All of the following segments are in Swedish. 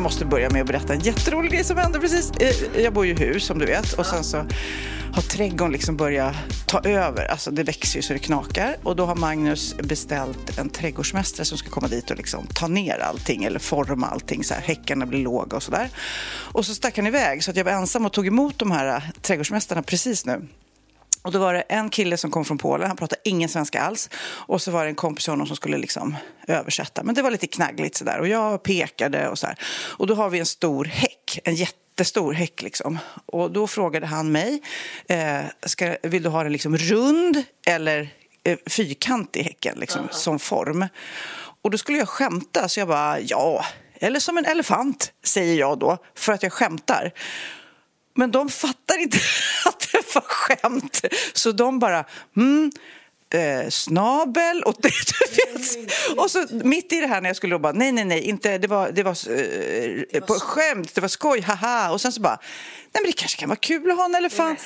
Jag måste börja med att berätta en jätterolig grej som hände precis. Eh, jag bor ju i hus som du vet och sen så har trädgården liksom börjat ta över. Alltså det växer ju så det knakar och då har Magnus beställt en trädgårdsmästare som ska komma dit och liksom ta ner allting eller forma allting så här. Häckarna blir låga och sådär. Och så stack han iväg så att jag var ensam och tog emot de här trädgårdsmästarna precis nu. Och då var det en kille som kom från Polen, han pratade ingen svenska alls. Och så var det en kompis honom som skulle liksom översätta. Men det var lite knaggligt sådär. Och jag pekade och så här. Och då har vi en stor häck, en jättestor häck liksom. Och då frågade han mig, eh, ska, vill du ha den liksom rund eller eh, fyrkantig häcken liksom, som form? Och då skulle jag skämta, så jag bara, ja, eller som en elefant, säger jag då, för att jag skämtar. Men de fattar inte att det var skämt. Så de bara, mm, eh, snabel och, du vet, och så mitt i det här när jag skulle bara, nej, nej, nej, inte, det var, det var eh, på skämt, det var skoj, haha. Och sen så bara, nej men det kanske kan vara kul att ha en elefant.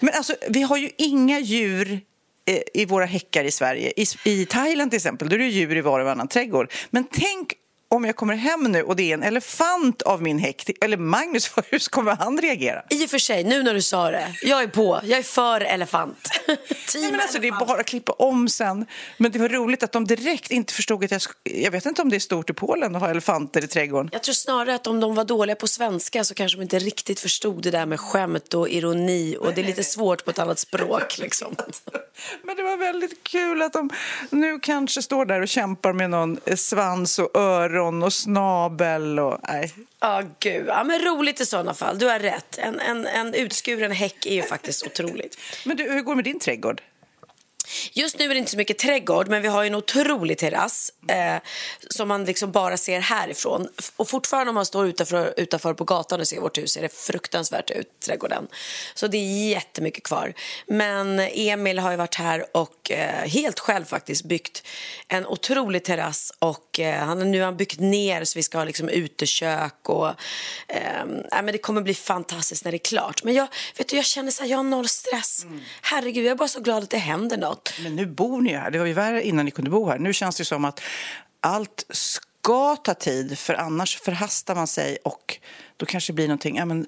Men alltså, vi har ju inga djur eh, i våra häckar i Sverige. I, I Thailand till exempel, då är det djur i var och varannan trädgård. Men tänk om jag kommer hem nu och det är en elefant av min häck, eller Magnus, hur kommer han reagera? I och för sig, nu när du sa det. Jag är på. Jag är för elefant. Nej, men alltså, det är bara att klippa om sen. Men det var roligt att de direkt inte förstod att jag... Jag vet inte om det är stort i Polen att ha elefanter i trädgården. Jag tror snarare att om de var dåliga på svenska så kanske de inte riktigt förstod det där med skämt och ironi och det är lite svårt på ett annat språk liksom. Men det var väldigt kul att de nu kanske står där och kämpar med någon svans och öron och snabel och... Nej. Ja, gud. Ja, men roligt i sådana fall. Du har rätt. En, en, en utskuren häck är ju faktiskt otroligt. Men du, hur går det med din trädgård? Just nu är det inte så mycket trädgård, men vi har en otrolig terrass eh, som man liksom bara ser härifrån. Och fortfarande om man står utanför, utanför på gatan och ser vårt hus ser det fruktansvärt ut, trädgården. Så det är jättemycket kvar. Men Emil har ju varit här och eh, helt själv faktiskt byggt en otrolig terrass och eh, han nu har han byggt ner så vi ska ha liksom utekök och eh, men det kommer bli fantastiskt när det är klart. Men jag, vet du, jag känner så här, jag har noll stress. Herregud, jag är bara så glad att det händer något. Men nu bor ni ju här. Det var ju värre innan ni kunde bo här. Nu känns det som att allt ska ta tid, för annars förhastar man sig och då kanske det blir någonting. Ja, men,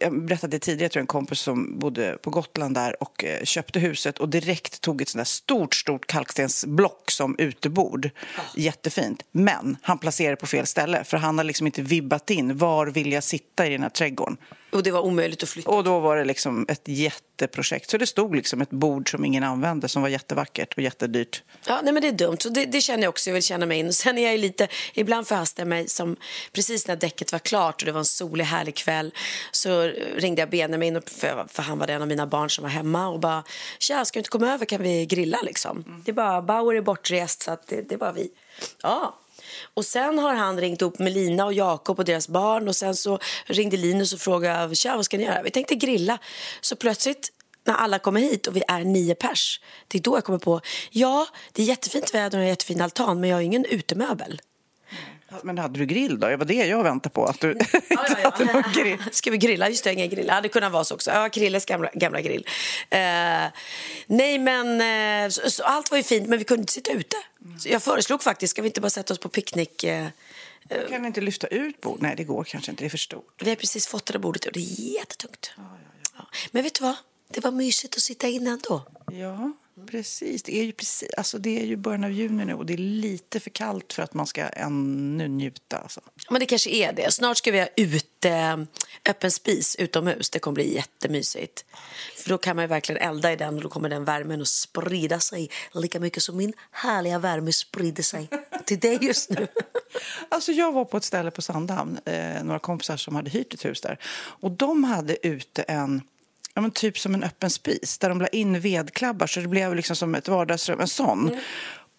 jag berättade tidigare, jag en kompis som bodde på Gotland där och eh, köpte huset och direkt tog ett sånt där stort, stort kalkstensblock som utebord. Jättefint. Men han placerade på fel ställe för han har liksom inte vibbat in. Var vill jag sitta i den här trädgården? Och det var omöjligt att flytta. Och då var det liksom ett jätteprojekt. Så det stod liksom ett bord som ingen använde som var jättevackert och jättedyrt. Ja, nej men det är dumt. Så det, det känner jag också. Jag vill känna mig in. Sen är jag lite, ibland förhastar jag mig som precis när däcket var klart och det var en solig härlig kväll så ringde jag Benjamin för, för han var en av mina barn som var hemma och bara tja, ska du inte komma över kan vi grilla liksom. Det är bara, Bauer är bortrest så att det, det är bara vi. Ja. Och sen har han ringt upp med Lina och Jakob och deras barn och sen så ringde Linus och frågade tja, vad ska ni göra? Vi tänkte grilla. Så plötsligt när alla kommer hit och vi är nio pers, det är då jag kommer på, ja, det är jättefint väder och en jättefin altan, men jag har ingen utemöbel. Men hade du grill då? Det var det jag väntade på. Att du inte hade någon grill. Ska vi grilla? Just det, ingen grill. Det hade kunnat vara så också. Ja, Krilles gamla, gamla grill. Eh, nej, men eh, så, så allt var ju fint, men vi kunde inte sitta ute. Så jag föreslog faktiskt, ska vi inte bara sätta oss på picknick... Eh, Du kan inte lyfta ut bord? Nej, det går kanske inte. Det är för stort. Vi har precis fått det där bordet och det är jättetungt. Ja. Men vet du vad? Det var mysigt att sitta inne ändå. Ja, precis. Det är ju precis, alltså det är ju början av juni nu och det är lite för kallt för att man ska ännu njuta. Alltså. Men det kanske är det. Snart ska vi ha ute, öppen spis utomhus. Det kommer bli jättemysigt. För då kan man ju verkligen elda i den och då kommer den värmen att sprida sig lika mycket som min härliga värme sprider sig till dig just nu. Alltså jag var på ett ställe på Sandhamn, eh, några kompisar som hade hyrt ett hus där. Och de hade ute en, ja men typ som en öppen spis där de la in vedklabbar så det blev liksom som ett vardagsrum, en sån.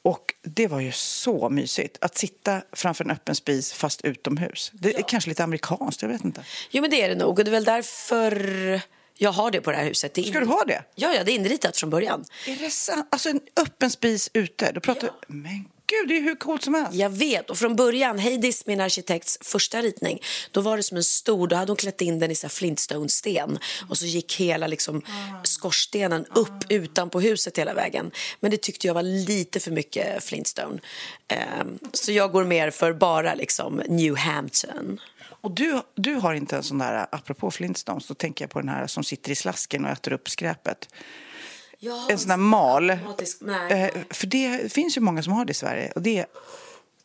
Och det var ju så mysigt att sitta framför en öppen spis fast utomhus. Det är kanske lite amerikanskt, jag vet inte. Jo, men det är det nog. Och det är väl därför jag har det på det här huset. Det Ska du ha det? Ja, ja, det är inritat från början. Är det sant? Alltså en öppen spis ute? Då pratar Ja. Men gud, det är hur coolt som helst. Jag vet. Och från början, Heidis, min arkitekts första ritning, då var det som en stor, då hade hon klätt in den i så flintstone-sten och så gick hela liksom skorstenen upp utanpå huset hela vägen. Men det tyckte jag var lite för mycket flintstone. Ehm, så jag går mer för bara liksom New Hampton. Och du, du har inte en sån där, apropå Flintstones, då tänker jag på den här som sitter i slasken och äter upp skräpet. En sån där mal. nej. Eh, För det finns ju många som har det i Sverige och det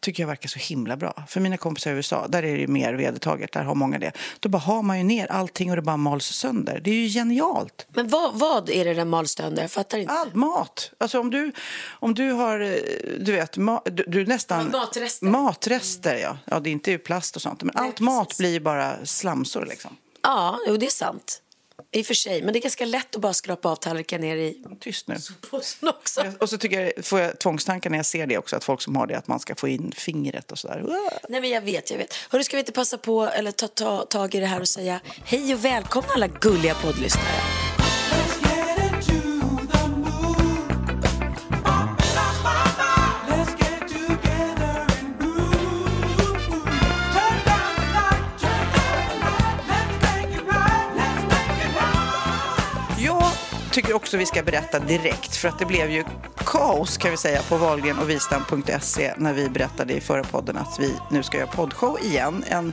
tycker jag verkar så himla bra. För mina kompisar i USA, där är det ju mer vedertaget, där har många det. Då bara har man ju ner allting och det bara mals sönder. Det är ju genialt. Men vad, vad är det den mals sönder? Jag fattar inte. All mat. Alltså om du, om du har, eh, du vet, ma, du, du nästan... Ja, matrester. Matrester, ja. Ja, det är inte plast och sånt. Men allt mat precis. blir ju bara slamsor liksom. Ja, jo, det är sant. I och för sig. Men det är ganska lätt att bara skrapa av tallriken ner i Tyst nu. påsen också. Och så tycker jag, får jag tvångstankar när jag ser det också, att folk som har det, att man ska få in fingret och sådär. Nej, men jag vet, jag vet. Hörru, ska vi inte passa på eller ta, ta tag i det här och säga hej och välkomna alla gulliga poddlyssnare. Tycker också vi ska berätta direkt, för att det blev ju kaos kan vi säga på Wahlgren och Wistam.se när vi berättade i förra podden att vi nu ska göra poddshow igen. En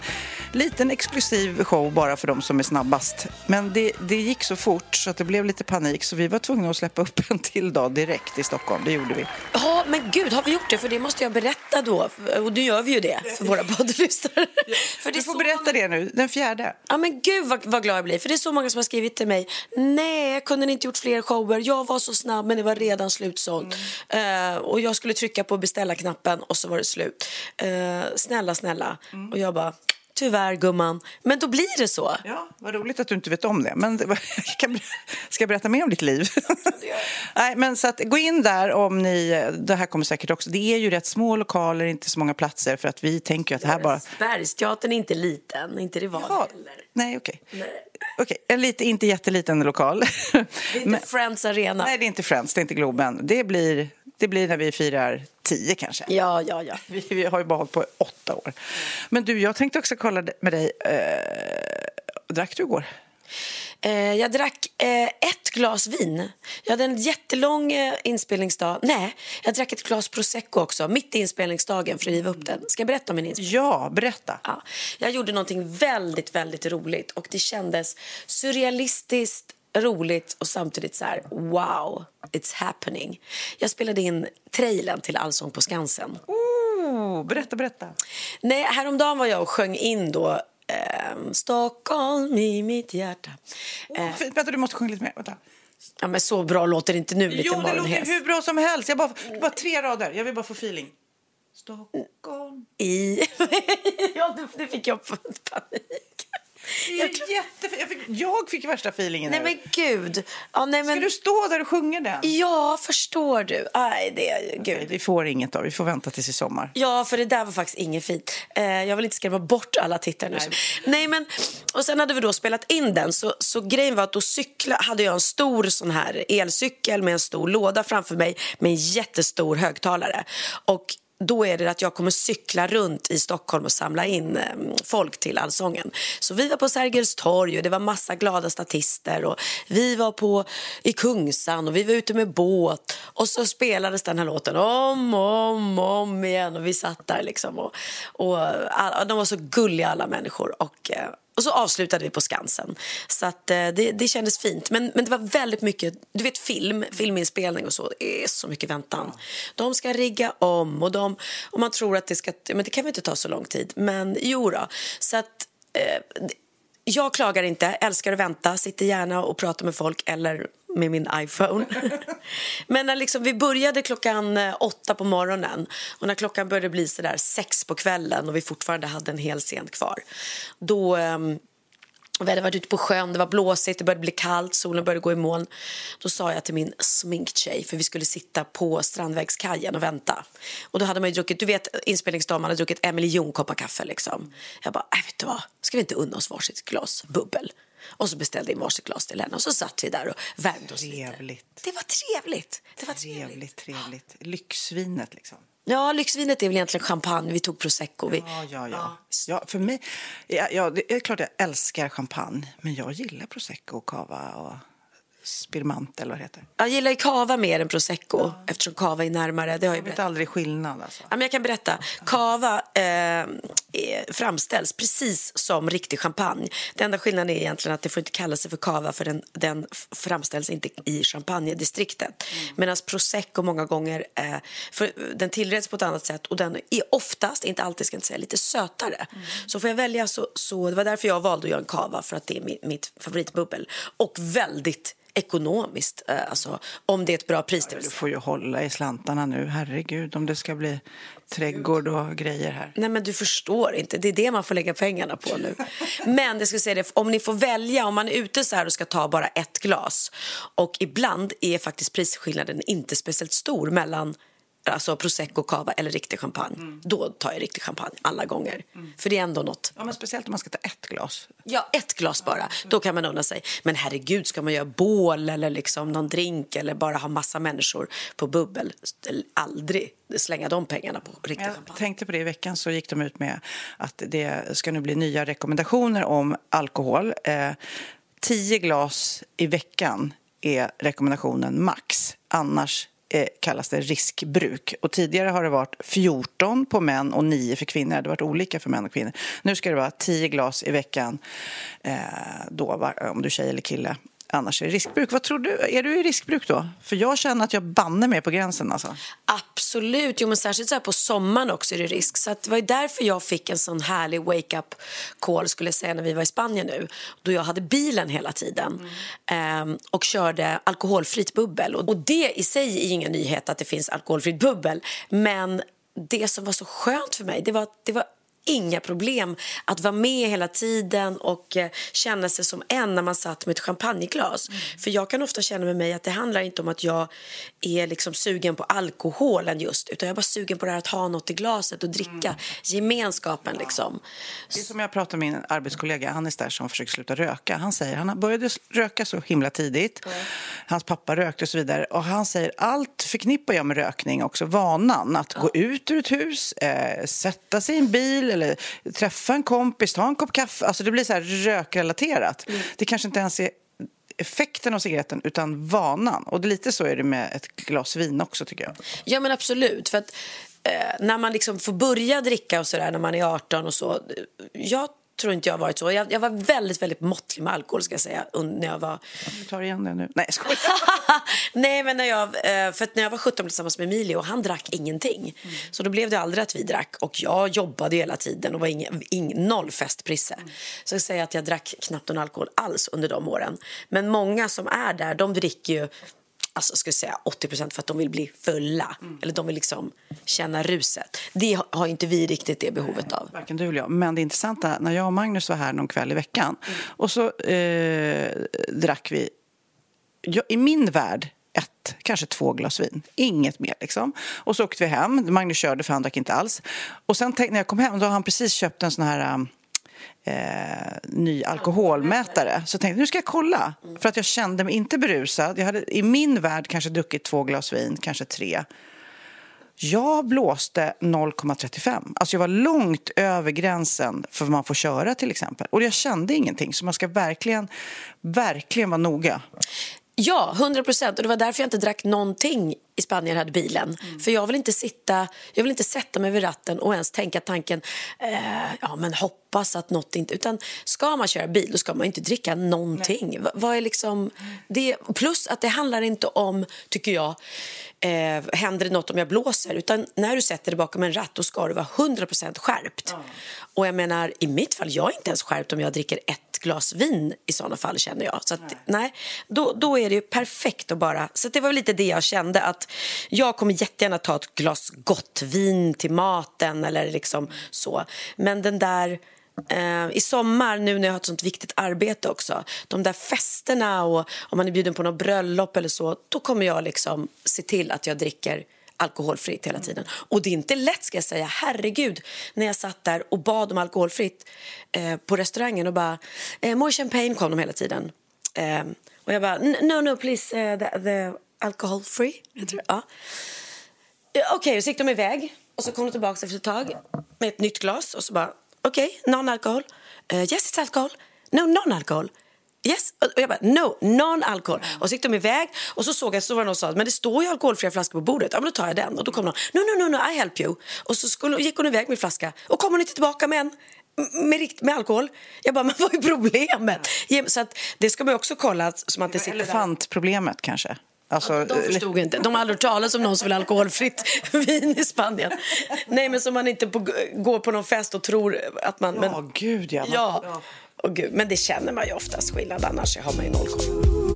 liten exklusiv show bara för de som är snabbast. Men det, det gick så fort så att det blev lite panik så vi var tvungna att släppa upp en till dag direkt i Stockholm. Det gjorde vi. Ja, men gud, har vi gjort det? För det måste jag berätta då. Och nu gör vi ju det för våra poddlyssnare. Du får berätta många- det nu, den fjärde. Ja men gud vad, vad glad jag blir. För det är så många som har skrivit till mig. Nej, kunde ni inte gjort fler shower? Jag var så snabb men det var redan slutsålt. Eh, och jag skulle trycka på beställa-knappen och så var det slut. Eh, snälla, snälla. Och jag bara, tyvärr gumman. Men då blir det så. Ja, vad roligt att du inte vet om det. Men det var- jag kan, ska jag berätta mer om ditt liv? Nej, men så att, gå in där om ni... Det här kommer säkert också... Det är ju rätt små lokaler, inte så många platser för att vi tänker att det här bara... Bergsteatern är inte liten, inte rival Ja, heller. nej, okej. Nej. Okej, en lite, inte jätteliten lokal. Det är inte Men- Friends Arena. nej, det är inte Friends, det är inte Globen. Det blir, det blir när vi firar tio kanske. Ja, ja, ja. Vi, vi har ju bara hållit på i åtta år. Men du, jag tänkte också kolla med dig. Eh, drack du igår? Eh, jag drack eh, ett glas vin. Jag hade en jättelång eh, inspelningsdag. Nej, jag drack ett glas prosecco också, mitt i inspelningsdagen för att riva upp den. Ska jag berätta om min inspelning? Ja, berätta. Ja, jag gjorde någonting väldigt, väldigt roligt och det kändes surrealistiskt roligt och samtidigt så här wow, it's happening. Jag spelade in trailern till Allsång på Skansen. Oh, berätta, berätta. Nej, häromdagen var jag och sjöng in då ehm, Stockholm i mitt hjärta. Eh, Fint, vänta, du måste sjunga lite mer. Vänta. ja, men så bra låter det inte nu, lite Jo, det låter hur bra som helst. Jag bara, bara tre rader. Jag vill bara få feeling. Stockholm. I... ja, nu fick jag panik. Det är jättefint. Jag fick, jag fick värsta feelingen Nej nu. men gud. Ja, nej, men... Ska du stå där och sjunga den? Ja, förstår du. Aj, det är gud. Nej, vi får inget då. Vi får vänta tills i sommar. Ja, för det där var faktiskt inget fint. Eh, jag vill inte skrämma bort alla tittare nu. Nej. men, och sen hade vi då spelat in den, så, så grejen var att då cykla, hade jag en stor sån här elcykel med en stor låda framför mig med en jättestor högtalare. Och då är det att jag kommer cykla runt i Stockholm och samla in eh, folk till Allsången. Så vi var på Sergels torg och det var massa glada statister och vi var på i Kungsan och vi var ute med båt och så spelades den här låten om och om, om igen och vi satt där liksom och, och eh, och de var så gulliga alla människor och eh, och så avslutade vi på Skansen. Så att, eh, det, det kändes fint. Men, men det var väldigt mycket, du vet film, filminspelning och så, det är så mycket väntan. De ska rigga om och, de, och man tror att det ska, men det kan väl inte ta så lång tid. Men jo då. Så att, eh, jag klagar inte, älskar att vänta, sitter gärna och pratar med folk eller med min iPhone. Men när liksom, vi började klockan eh, åtta på morgonen och när klockan började bli så där sex på kvällen och vi fortfarande hade en hel scen kvar, då um, vi hade varit ute på sjön, det var blåsigt, det började bli kallt, solen började gå i moln. Då sa jag till min sminktjej, för vi skulle sitta på Strandvägskajen och vänta. Och då hade man druckit, du vet inspelningsdagen, hade druckit en miljon koppar kaffe liksom. Jag bara, äh, vet du vad, ska vi inte unna oss varsitt glas bubbel? Och så beställde jag varsitt glas till henne och så satt vi där och värmde oss Trevligt. lite. Det var trevligt. Det var Trevligt, trevligt. trevligt. Lyxvinet liksom. Ja, lyxvinet är väl egentligen champagne. Vi tog prosecco. Vi... Ja, ja, ja. ja för mig, ja, ja, det är klart jag älskar champagne, men jag gillar prosecco och cava och spirmant eller vad det heter. Jag gillar ju cava mer än prosecco eftersom cava är närmare. Det har jag vet aldrig skillnad alltså. Ja, men jag kan berätta. Cava eh, framställs precis som riktig champagne. Den enda skillnaden är egentligen att det får inte kalla sig för cava för den, den framställs inte i champagnedistriktet. Medan prosecco många gånger eh, för den tillreds på ett annat sätt och den är oftast, inte alltid ska jag inte säga, lite sötare. Så får jag välja så, så det var därför jag valde att göra en cava för att det är mitt, mitt favoritbubbel. Och väldigt ekonomiskt, eh, alltså om det är ett bra pris. vill Du får ju hålla i slantarna nu, herregud, om det ska bli trädgård och grejer här. Nej men du förstår inte, det är det man får lägga pengarna på nu. Men jag skulle säga det, om ni får välja, om man är ute så här och ska ta bara ett glas och ibland är faktiskt prisskillnaden inte speciellt stor mellan alltså prosecco, cava eller riktig champagne. Då tar jag riktig champagne alla gånger. För det är ändå något. Ja, men speciellt om man ska ta ett glas. Ja, ett glas bara. Då kan man unna sig. Men herregud, ska man göra bål eller liksom någon drink eller bara ha massa människor på bubbel? Aldrig slänga de pengarna på riktig Jag champagne. tänkte på det i veckan så gick de ut med att det ska nu bli nya rekommendationer om alkohol. Eh, tio glas i veckan är rekommendationen max. Annars eh, kallas det riskbruk. Och tidigare har det varit 14 på män och 9 för kvinnor. Det har varit olika för män och kvinnor. Nu ska det vara 10 glas i veckan eh, då, om du är tjej eller kille. Annars är det riskbruk. Vad tror du? Är du i riskbruk då? För jag känner att jag banner mig på gränsen alltså. Absolut, jo, men särskilt så här på sommaren också är det risk. Så att det var ju därför jag fick en sån härlig wake-up call skulle jag säga när vi var i Spanien nu. Då jag hade bilen hela tiden mm. eh, och körde alkoholfritt bubbel. Och det i sig är ingen nyhet att det finns alkoholfritt bubbel. Men det som var så skönt för mig, det var att det var inga problem att vara med hela tiden och eh, känna sig som en när man satt med ett champagneglas. För jag kan ofta känna med mig att det handlar inte om att jag är liksom sugen på alkoholen just utan jag är bara sugen på det här att ha något i glaset och dricka. Gemenskapen liksom. Det är som jag pratade med min arbetskollega Hannes där som försöker sluta röka. Han säger han började röka så himla tidigt. Hans pappa rökte och så vidare. Och han säger allt förknippar jag med rökning också. Vanan att gå ut ur ett hus, eh, sätta sig i en bil eller träffa en kompis, ta en kopp kaffe. Alltså det blir så här rökrelaterat. Det kanske inte ens är effekten av cigaretten utan vanan. Och lite så är det med ett glas vin också tycker jag. Ja men absolut. För att eh, när man liksom får börja dricka och sådär när man är 18 och så. Jag tror inte jag har varit så. Jag, jag var väldigt, väldigt måttlig med alkohol ska jag säga. När jag var Du tar igen det nu. Nej, jag skojar. Nej, men när jag, eh, för när jag var 17 tillsammans med Emilio, han drack ingenting. Så då blev det aldrig att vi drack. Och jag jobbade hela tiden och var ingen, ing, noll festprisse. Så jag säger att jag drack knappt någon alkohol alls under de åren. Men många som är där, de dricker ju alltså ska jag säga 80% för att de vill bli fulla. Eller de vill liksom känna ruset. Det har- inte vi riktigt det behovet av. Varken du eller jag. Men det intressanta, när jag och Magnus var här någon kväll i veckan och så eh, drack vi, jag, i min värld, ett, kanske två glas vin. Inget mer liksom. Och så åkte vi hem. Magnus körde för han drack inte alls. Och sen när jag kom hem, då har han precis köpt en sån här um, eh, ny alkoholmätare. Så jag tänkte nu ska jag kolla. För att jag kände mig inte berusad. Jag hade i min värld kanske druckit två glas vin, kanske tre. Jag blåste 0,35. Alltså jag var långt över gränsen för vad man får köra till exempel. Och jag kände ingenting, så man ska verkligen, verkligen vara noga. Ja, 100 procent. Och det var därför jag inte drack någonting i Spanien hade bilen. Mm. För jag vill inte sitta, jag vill inte sätta mig vid ratten och ens tänka tanken, eh, ja men hoppas att något inte... Utan ska man köra bil då ska man inte dricka någonting. V vad är liksom, det, plus att det handlar inte om, tycker jag, eh, händer det något om jag blåser? Utan när du sätter dig bakom en ratt då ska du vara 100 procent skärpt. Mm. Och jag menar, i mitt fall, jag är inte ens skärpt om jag dricker ett glas vin i sådana fall känner jag. Så att, nej. då, då är det ju perfekt att bara... Så det var lite det jag kände att jag kommer jättegärna ta ett glas gott vin till maten eller liksom så. Men den där... Eh, I sommar, nu när jag har ett sånt viktigt arbete också, de där festerna och om man är bjuden på något bröllop eller så, då kommer jag liksom se till att jag dricker alkoholfritt hela tiden. Och det är inte lätt ska jag säga. Herregud, när jag satt där och bad om alkoholfritt eh, på restaurangen och bara, eh, more champagne kom de hela tiden. Eh, och jag bara, no, no, please, uh, the, the alcohol free. Mm. Ja. Okej, okay, så gick de iväg och så kom de tillbaka efter ett tag med ett nytt glas och så bara, okej, okay, non-alcohol. Uh, yes, it's alcohol. No, non-alcohol. Yes. Och jag bara, no, non alkohol. Och så gick de iväg och så såg jag så var det någon som sa, men det står ju alkoholfria flaskor på bordet. Ja, men då tar jag den. Och då kom någon, no, no, no, no, I help you. Och så skulle, gick hon iväg med flaska och kom hon inte tillbaka med en med, med alkohol. Jag bara, men vad är problemet? Så att, det ska man också kolla. Som att det sitter elefantproblemet kanske? Alltså, de förstod inte. De har aldrig hört talas om någon som vill alkoholfritt vin i Spanien. Nej, men som man inte på, går på någon fest och tror att man... Ja, men, gud ja. ja. Och gud, men det känner man ju oftast skillnad, annars har man ju noll koll.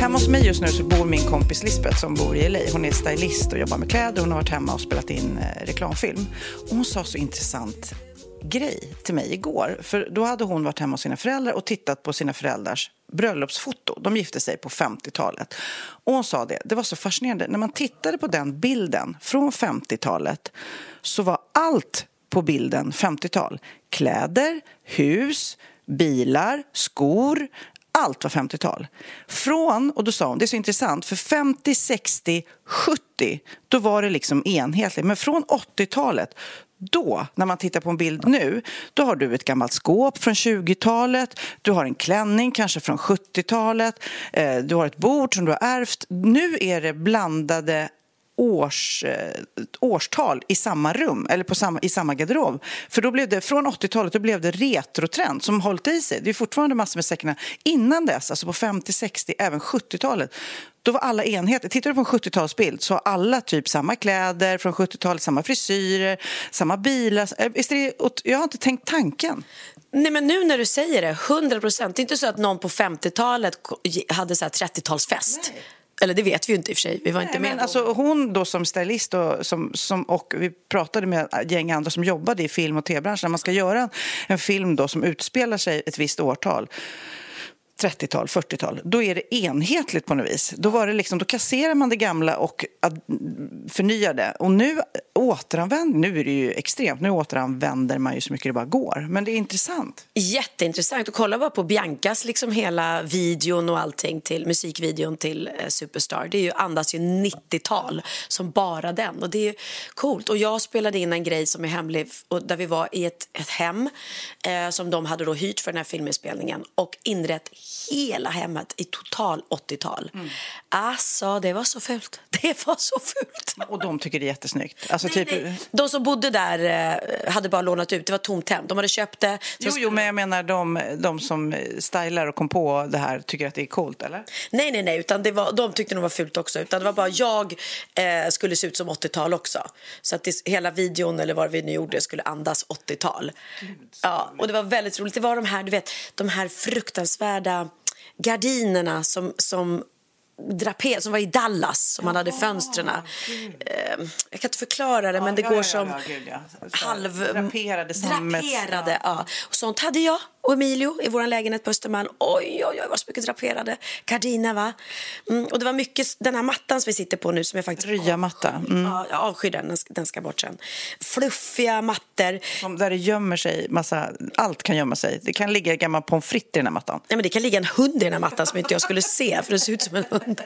Hemma hos mig just nu så bor min kompis Lisbeth som bor i LA. Hon är stylist och jobbar med kläder. Hon har varit hemma och spelat in eh, reklamfilm. Och hon sa så intressant grej till mig igår. För då hade hon varit hemma hos sina föräldrar och tittat på sina föräldrars bröllopsfoto. De gifte sig på 50-talet. Och hon sa det, det var så fascinerande. När man tittade på den bilden från 50-talet så var allt på bilden 50-tal. Kläder, hus, bilar, skor, allt var 50-tal. Från, och då sa hon, det är så intressant, för 50, 60, 70, då var det liksom enhetligt. Men från 80-talet, då, när man tittar på en bild nu, då har du ett gammalt skåp från 20-talet, du har en klänning kanske från 70-talet, eh, du har ett bord som du har ärvt. Nu är det blandade års, eh, årstal i samma rum eller på samma, i samma garderob. För då blev det, från 80-talet då blev det retrotrend som hållit i sig. Det är fortfarande massor med säckarna. Innan dess, alltså på 50, 60, även 70-talet, då var alla enheter. Tittar du på en 70-talsbild så har alla typ samma kläder från 70-talet, samma frisyrer, samma bilar. Jag har inte tänkt tanken. Nej, men nu när du säger det, 100 procent. Det är inte så att någon på 50-talet hade 30-talsfest. Eller det vet vi ju inte i och för sig. Vi var inte Nej, med. Men alltså, hon då som stylist och, som, som, och vi pratade med ett gäng andra som jobbade i film och tv-branschen. När man ska göra en, en film då som utspelar sig ett visst årtal 30-tal, 40-tal, då är det enhetligt på något vis. Då, var det liksom, då kasserar man det gamla och förnyar det. Och nu återanvänder, nu är det ju extremt, nu återanvänder man ju så mycket det bara går. Men det är intressant. Jätteintressant. Och kolla bara på Biancas liksom hela videon och allting till musikvideon till eh, Superstar. Det är ju, andas ju 90-tal som bara den. Och det är coolt. Och jag spelade in en grej som är hemlig och där vi var i ett, ett hem eh, som de hade då hyrt för den här filminspelningen och inrett hela hemmet i total 80-tal. Mm. Alltså, det var så fult. Det var så fult. Och de tycker det är jättesnyggt? Alltså, nej, typ... nej. De som bodde där eh, hade bara lånat ut. Det var tomt hem. De hade köpt det. Jo, jo, men jag menar de, de som stylar och kom på det här tycker att det är coolt, eller? Nej, nej, nej. Utan det var, de tyckte det var fult också. Utan det var bara jag eh, skulle se ut som 80-tal också. Så att det, hela videon, eller vad vi nu gjorde, skulle andas 80-tal. Ja, och det var väldigt roligt. Det var de här, du vet, de här fruktansvärda gardinerna som, som draper, som var i Dallas, som man hade fönstren. Eh, jag kan inte förklara det, ja, men det ja, går ja, som gud, halv... Draperade. Draperade, ja. Och sånt hade jag och Emilio i vår lägenhet på Östermalm. Oj, oj, oj, vad så mycket draperade gardiner, va? Mm, och det var mycket, den här mattan som vi sitter på nu som är faktiskt... Ryamatta. Mm. Ja, jag avskyr den, den ska, bort sen. Fluffiga mattor. Som där det gömmer sig massa, allt kan gömma sig. Det kan ligga gammal pommes frites i den här mattan. Nej, men det kan ligga en hund i den här mattan som inte jag skulle se för det ser ut som en hund.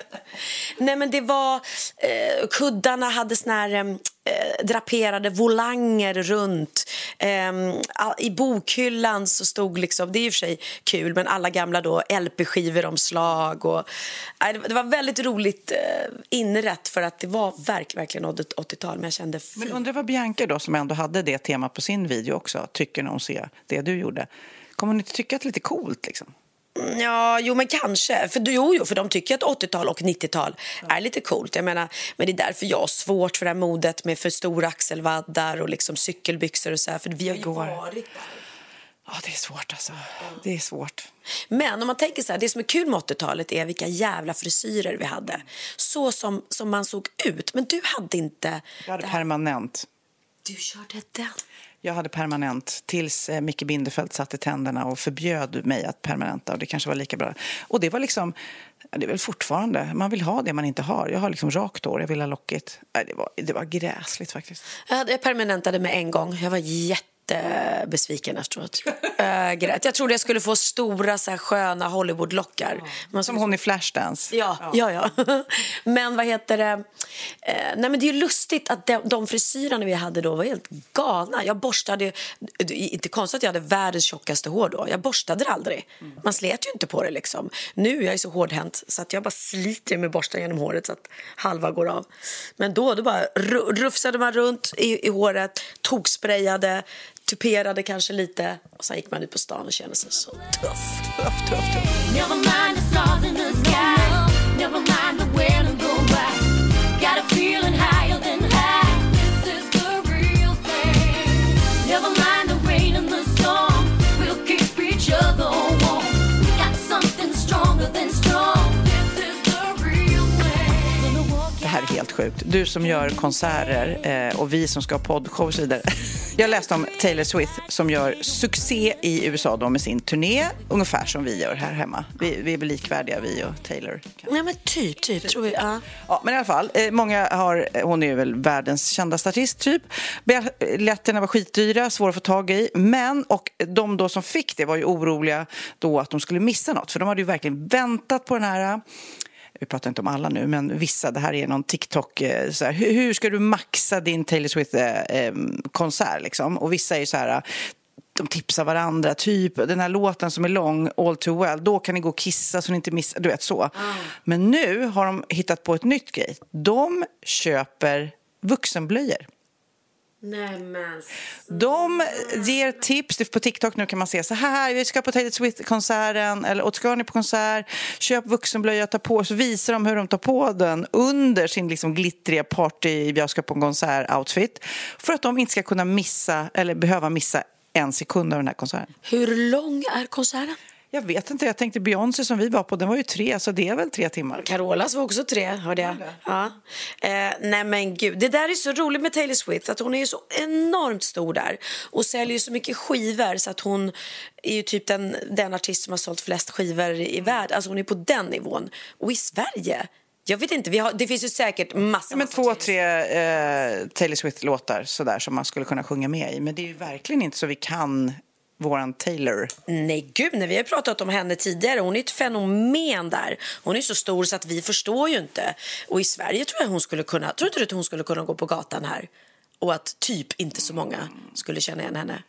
Nej men det var, eh, kuddarna hade såna här eh, draperade volanger runt. Eh, I bokhyllan så stod liksom, det är i och för sig kul, men alla gamla då LP-skivor och eh, det var väldigt roligt eh, inrätt för att det var verkligen, verkligen 80-tal, men jag kände Men undrar vad Bianca då, som ändå hade det temat på sin video också, tycker när hon ser det du gjorde. Kommer hon inte tycka att det är lite coolt liksom? Ja, jo men kanske. För, jo, jo, för de tycker att 80-tal och 90-tal är lite coolt. Jag menar, men det är därför jag har svårt för det här modet med för stora axelvaddar och liksom cykelbyxor och så här, För vi har ju går. varit där. Ja, det är svårt alltså. Det är svårt. Men om man tänker så här, det som är kul med 80-talet är vilka jävla frisyrer vi hade. Så som, som man såg ut. Men du hade inte... Jag hade permanent. Du körde den. Jag hade permanent tills eh, Micke Bindefeld satte tänderna och förbjöd mig att permanenta. Och det kanske var lika bra. Och det var liksom, det är väl fortfarande, man vill ha det man inte har. Jag har liksom rakt hår, jag vill ha lockigt. Det var, det var gräsligt faktiskt. Jag, permanentade med en gång. Jag var jättebesviken efteråt. äh, grät. Jag trodde jag skulle få stora så här, sköna Hollywoodlockar. Man Som hon i Flashdance. Ja, ja, ja. Men vad heter det? Eh, nej, men det är lustigt att de, de frisyrerna vi hade då var helt galna. Jag borstade, det är inte konstigt att jag hade världens tjockaste hår då. Jag borstade det aldrig. Man slet ju inte på det liksom. Nu är jag så hårdhänt så att jag bara sliter med borsten genom håret så att halva går av. Men då, då bara ru- rufsade man runt i, i håret, toksprayade, tuperade kanske lite och sen gick man ut på stan och kände sig så tuff. Tuff, tuff, tuff. Never mind the stars in the sky. Never mind the wind go by. Got a feeling high. Helt sjukt. Du som gör konserter eh, och vi som ska ha poddshow och så vidare. Jag läste om Taylor Swift som gör succé i USA då med sin turné, ungefär som vi gör här hemma. Vi, vi är väl likvärdiga, vi och Taylor. Nej men typ, typ. Tror vi, ja. Men i alla fall, eh, många har, hon är väl världens kändaste artist typ. Biljetterna var skitdyra, svåra att få tag i. Men, och de då som fick det var ju oroliga då att de skulle missa något. För de hade ju verkligen väntat på den här vi pratar inte om alla nu, men vissa. Det här är någon TikTok. eh, Så här, hur, ska du maxa din Taylor Swift-konsert? liksom? Och vissa är så här... De tipsar varandra, typ den här låten som är lång, All Too Well, då kan ni gå och kissa så ni inte missar, du vet så. Men nu har de hittat på ett nytt grej. De köper vuxenblöjor. Nej men... De ger tips på TikTok. Nu kan man se så här, vi ska på Taylor Swift-konserten eller och ska ni på konsert, köp vuxenblöja, ta på. Så visar de hur de tar på den under sin liksom glittriga party, jag ska på en konsert-outfit. För att de inte ska kunna missa eller behöva missa en sekund av den här konserten. Hur lång är konserten? Jag vet inte, jag tänkte Beyoncé som vi var på, den var ju tre, så det är väl tre timmar. Carolas var också tre, hörde jag. Ja. Eh, nej men gud, det där är så roligt med Taylor Swift att hon är ju så enormt stor där och säljer så mycket skivor så att hon är ju typ den, den artist som har sålt flest skivor i världen. Alltså hon är på den nivån. Och i Sverige, jag vet inte, vi har, det finns ju säkert massa, Ja, men massa två, tre eh, Taylor Swift-låtar sådär som man skulle kunna sjunga med i. Men det är ju verkligen inte så vi kan våran Taylor. Nej, gud, nej, vi har pratat om henne tidigare. Hon är ett fenomen där. Hon är så stor så att vi förstår ju inte. Och i Sverige tror jag hon skulle kunna, tror du att hon skulle kunna gå på gatan här? Och att typ inte så många skulle känna igen henne.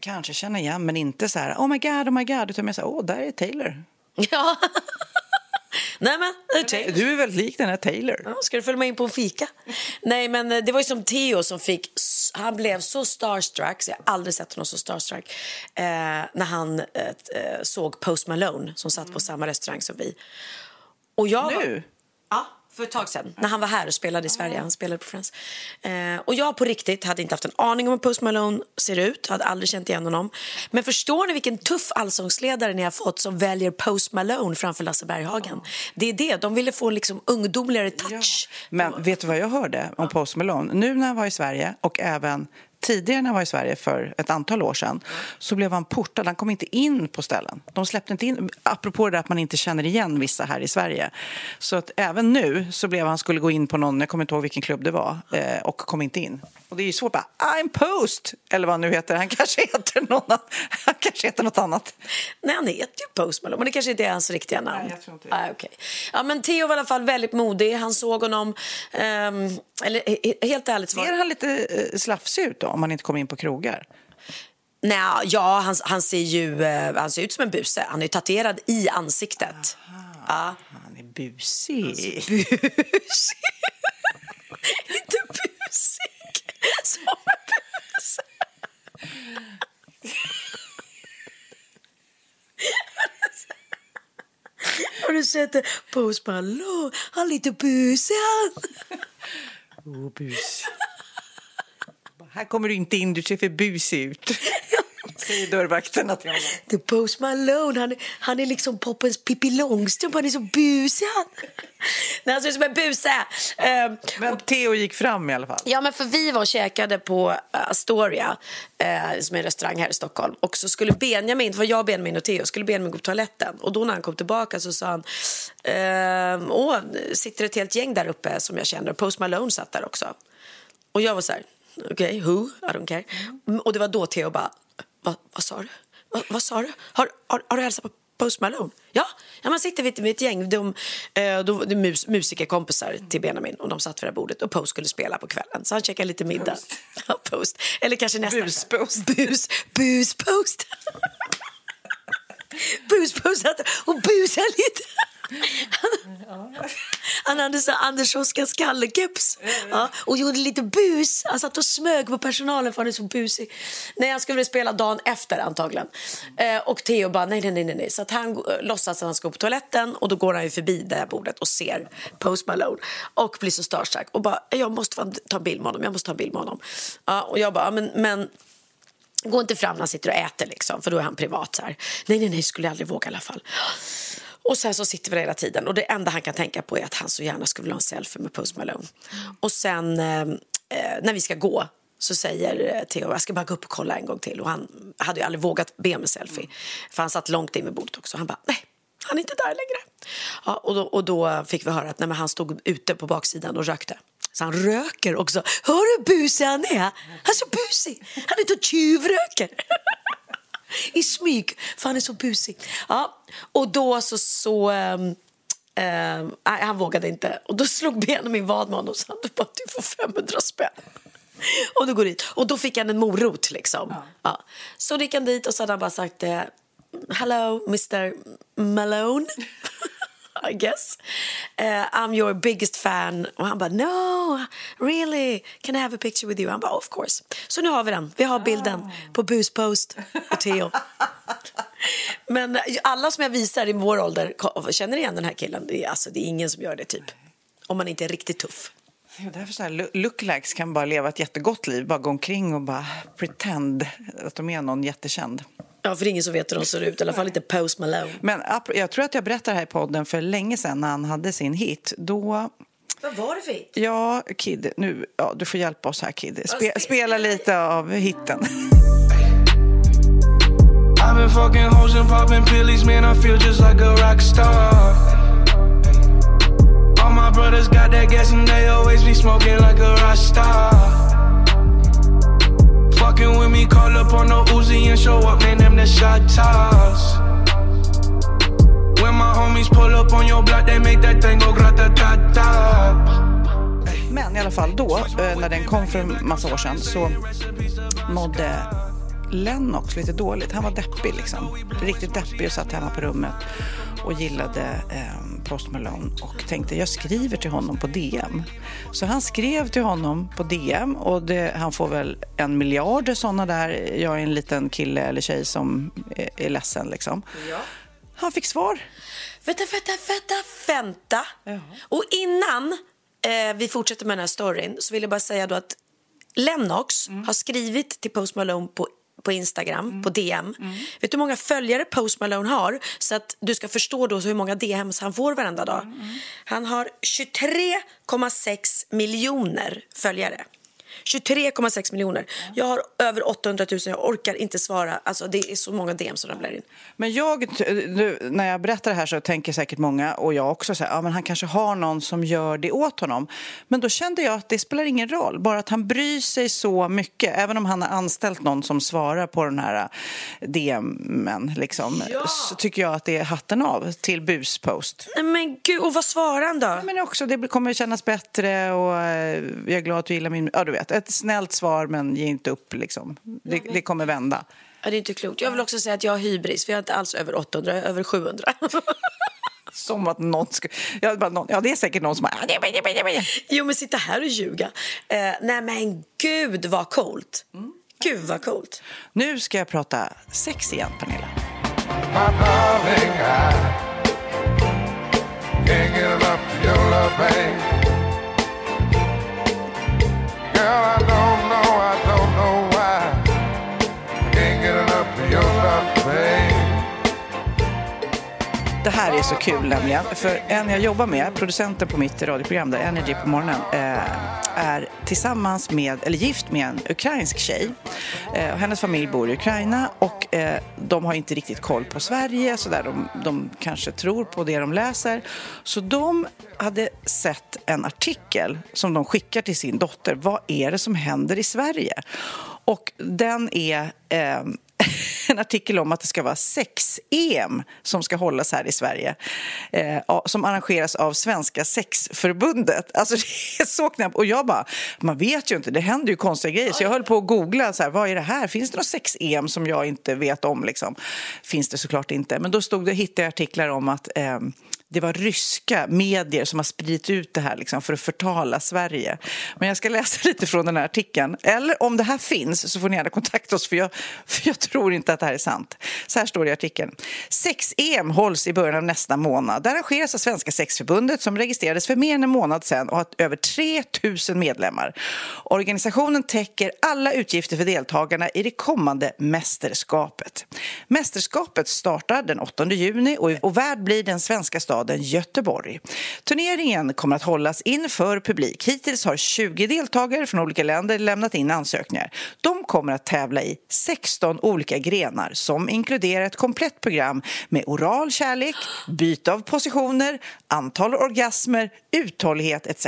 Kanske känna igen, men inte så här oh my god, oh my god, utan mer så här, åh, där är Taylor. Ja. Nej, men är. Du är väldigt lik den här Taylor. Ja, ska du följa med in på en fika? Nej, men eh, det var ju som Theo som fick... Han blev så starstruck, så jag har aldrig sett honom så starstruck eh, när han eh, såg Post Malone som satt på samma restaurang som vi. Och jag var- Nu? Ja, för ett tag sedan. När han var här och spelade i Sverige. Han spelade på Friends. Eh, och jag på riktigt hade inte haft en aning om hur Post Malone ser ut. Hade aldrig känt igen honom. Men förstår ni vilken tuff allsångsledare ni har fått som väljer Post Malone framför Lasse Berghagen? Det är det. De ville få en liksom ungdomligare touch. Men vet du vad jag hörde om Post Malone? Nu när han var i Sverige och även tidigare när han var i Sverige för ett antal år sedan så blev han portad. Han kom inte in på ställen. De släppte inte in, apropå det där att man inte känner igen vissa här i Sverige. Så att även nu så blev han, skulle gå in på någon, jag kommer inte ihåg vilken klubb det var, eh, och kom inte in. Och det är ju svårt bara, I'm Post! Eller vad han nu heter. Han kanske heter, någon, han kanske heter något annat. Nej, han heter ju Post Malone, men det kanske inte är hans riktiga namn. Nej, jag tror inte det. Ah, okej. Ja, men Theo var i alla fall väldigt modig. Han såg honom... ehm, eller he- helt ärligt Ser han lite eh, slafsig ut då, om han inte kommer in på krogar? Nej, ja, han, han, ser ju, eh, han ser ut som en buse. Han är tatuerad i ansiktet. Ja. Han är busig. Busig. Inte busig. Som en buse. Det? Post Malone, han är lite busig han. Oh, bus. Här kommer du inte in, du ser för busig ut. Säger dörrvakterna till honom. The Post Malone, han, han är liksom poppens Pippi Långstrump, han är så busig han. Nej, han ser ut som en buse. Ehm, Men Theo gick fram i alla fall. Ja, men för vi var och käkade på eh, Astoria, eh, som är en restaurang här i Stockholm. Och så skulle Benjamin, det var jag, Benjamin och Theo, skulle Benjamin gå på toaletten. Och då när han kom tillbaka så sa han, ehm, åh, sitter ett helt gäng där uppe som jag känner. Post Malone satt där också. Och jag var så här, okej, who? I don't care. Mm, Och det var då Theo bara, vad, vad sa du? Vad, vad sa du? Har, har, har du hälsat på Post Malone? Ja, ja man sitter vid, vid ett gäng de, eh, de, de mus, musikerkompisar till Benjamin och de satt vid det här bordet och Post skulle spela på kvällen. Så han käkade lite middag. Ja, Post. Eller kanske nästa. Buspost. Bus, buspost. buspost och busade lite. Han hade så Anders Oskar skallekeps ja, och gjorde lite bus. Han satt och smög på personalen för han är så busig. Nej, han skulle spela dagen efter antagligen. Eh, och Theo bara nej, nej, nej, nej. Så att han låtsas att han ska gå på toaletten och då går han ju förbi det här bordet och ser Post Malone och blir så starstruck och bara jag måste ta en bild med honom, jag måste ta en bild med honom. Ja, och jag bara, men, men Gå inte fram när han sitter och äter, liksom, för då är han privat. Så här. Nej, nej, nej, skulle jag aldrig våga i alla fall. Och sen så sitter vi där hela tiden och det enda han kan tänka på är att han så gärna skulle vilja ha en selfie med Post Malone. Och sen eh, eh, när vi ska gå så säger eh, Theo, jag ska bara gå upp och kolla en gång till. Och han hade ju aldrig vågat be om en selfie. För han satt långt in vid bordet också. Han bara, nej, han är inte där längre. Ja, och, då, och då fick vi höra att nej, han stod ute på baksidan och rökte. Så han röker också. Hör du hur busig han är? Han är så busig. Han är ute och tjuvröker. I smyg, för han är så busig. Ja, och då så... så ehm, nej, han vågade inte. Och då slog Benjamin vad med honom och sa att du får 500 spänn. Och då går dit. Och då fick han en morot liksom. Ja. Så då gick han dit och så hade han bara sagt eh, Hello Mr Malone. I guess. Eh, I'm your biggest fan. Och han bara no, really, can I have a picture with you? Han bara of course. Så nu har vi den. Vi har bilden på Buspost och Theo. Men alla som jag visar i vår ålder känner igen den här killen. Det är, alltså, det är ingen som gör det typ. Om man inte är riktigt tuff. Så här, lo- lookalikes kan bara leva ett jättegott liv. Bara gå omkring och bara pretend att de är någon jättekänd. Ja, för ingen som vet hur de ser ut. I alla fall inte Post Malone. Men jag tror att jag berättade här i podden för länge sedan när han hade sin hit. Då, Vad var det för hit? ja, Kid, nu, ja, du får hjälpa oss här Kid. Spe, spela lite av hitten. I've been fucking hoes and popping pillies, man. I feel just like a rock star. All my brothers got that gas and they always be smoking like a rock star. Fucking with me, call up on the Uzi and show up, man. Them the shot toss. When my homies pull up on your block, they make that thing go grata ta ta. Men i alla fall då, eh, när den kom för en massa år sedan, så mådde Lennox lite dåligt. Han var deppig liksom. Riktigt deppig och satt hemma på rummet och gillade eh, Post Malone och tänkte jag skriver till honom på DM. Så han skrev till honom på DM och det, han får väl en miljard sådana där. Jag är en liten kille eller tjej som är, är ledsen liksom. Han fick svar. Vänta, vänta, vänta, vänta. Och innan eh, vi fortsätter med den här storyn så vill jag bara säga då att Lennox har skrivit till Post Malone på på Instagram, på DM. Vet du hur många följare Post Malone har? Så att du ska förstå då hur många DMs han får varenda dag. Han har 23,6 miljoner följare. 23,6 miljoner. Jag har över 800 000, jag orkar inte svara. Alltså det är så många DM som ramlar in. Men jag, nu, när jag berättar det här så tänker säkert många, och jag också, så här, ja, men han kanske har någon som gör det åt honom. Men då kände jag att det spelar ingen roll, bara att han bryr sig så mycket. Även om han har anställt någon som svarar på den här DMen, liksom, Ja. så tycker jag att det är hatten av till buspost. Men gud, och vad svarar han då? Men också, det kommer kännas bättre och eh, jag är glad att du gillar min... Ja, du vet, ett snällt svar men ge inte upp liksom. Det, det kommer vända. Ja, det är inte klokt. Jag vill också säga att jag har hybris, för jag är inte alls över 800, jag är över 700. Som att någon skulle... Ja, bara någon, ja, det är säkert någon som har... jo, men sitta här och ljuga. Eh, nej, men gud vad coolt. Gud vad coolt. Nu ska jag prata sex igen, Pernilla. My darling, I can't get enough your love, babe. I don't Det här är så kul nämligen. För en jag jobbar med, producenten på mitt radioprogram där, Energy på morgonen, eh, är tillsammans med, eller gift med en ukrainsk tjej. Eh, och hennes familj bor i Ukraina och eh, de har inte riktigt koll på Sverige, så där de, de kanske tror på det de läser. Så de hade sett en artikel som de skickar till sin dotter. Vad är det som händer i Sverige? Och den är eh, en artikel om att det ska vara sex-EM som ska hållas här i Sverige. Eh, som arrangeras av Svenska sexförbundet. Alltså det är så knappt. Och jag bara, man vet ju inte, det händer ju konstiga grejer. Så jag höll på att googla, så här, vad är det här? Finns det något sex-EM som jag inte vet om? Liksom? Finns det såklart inte. Men då stod det, hittade jag artiklar om att eh, det var ryska medier som har spridit ut det här liksom, för att förtala Sverige. Men jag ska läsa lite från den här artikeln. Eller om det här finns så får ni gärna kontakta oss för jag, för jag tror inte att det här är sant. Så här står det i artikeln. Sex-EM hålls i början av nästa månad. Det arrangeras av Svenska sexförbundet som registrerades för mer än en månad sedan och har över 3 000 medlemmar. Organisationen täcker alla utgifter för deltagarna i det kommande mästerskapet. Mästerskapet startar den 8 juni och, och värd blir den svenska staden Göteborg. Turneringen kommer att hållas inför publik. Hittills har 20 deltagare från olika länder lämnat in ansökningar. De kommer att tävla i 16 olika grenar som inkluderar ett komplett program med oral kärlek, byte av positioner, antal orgasmer, uthållighet etc.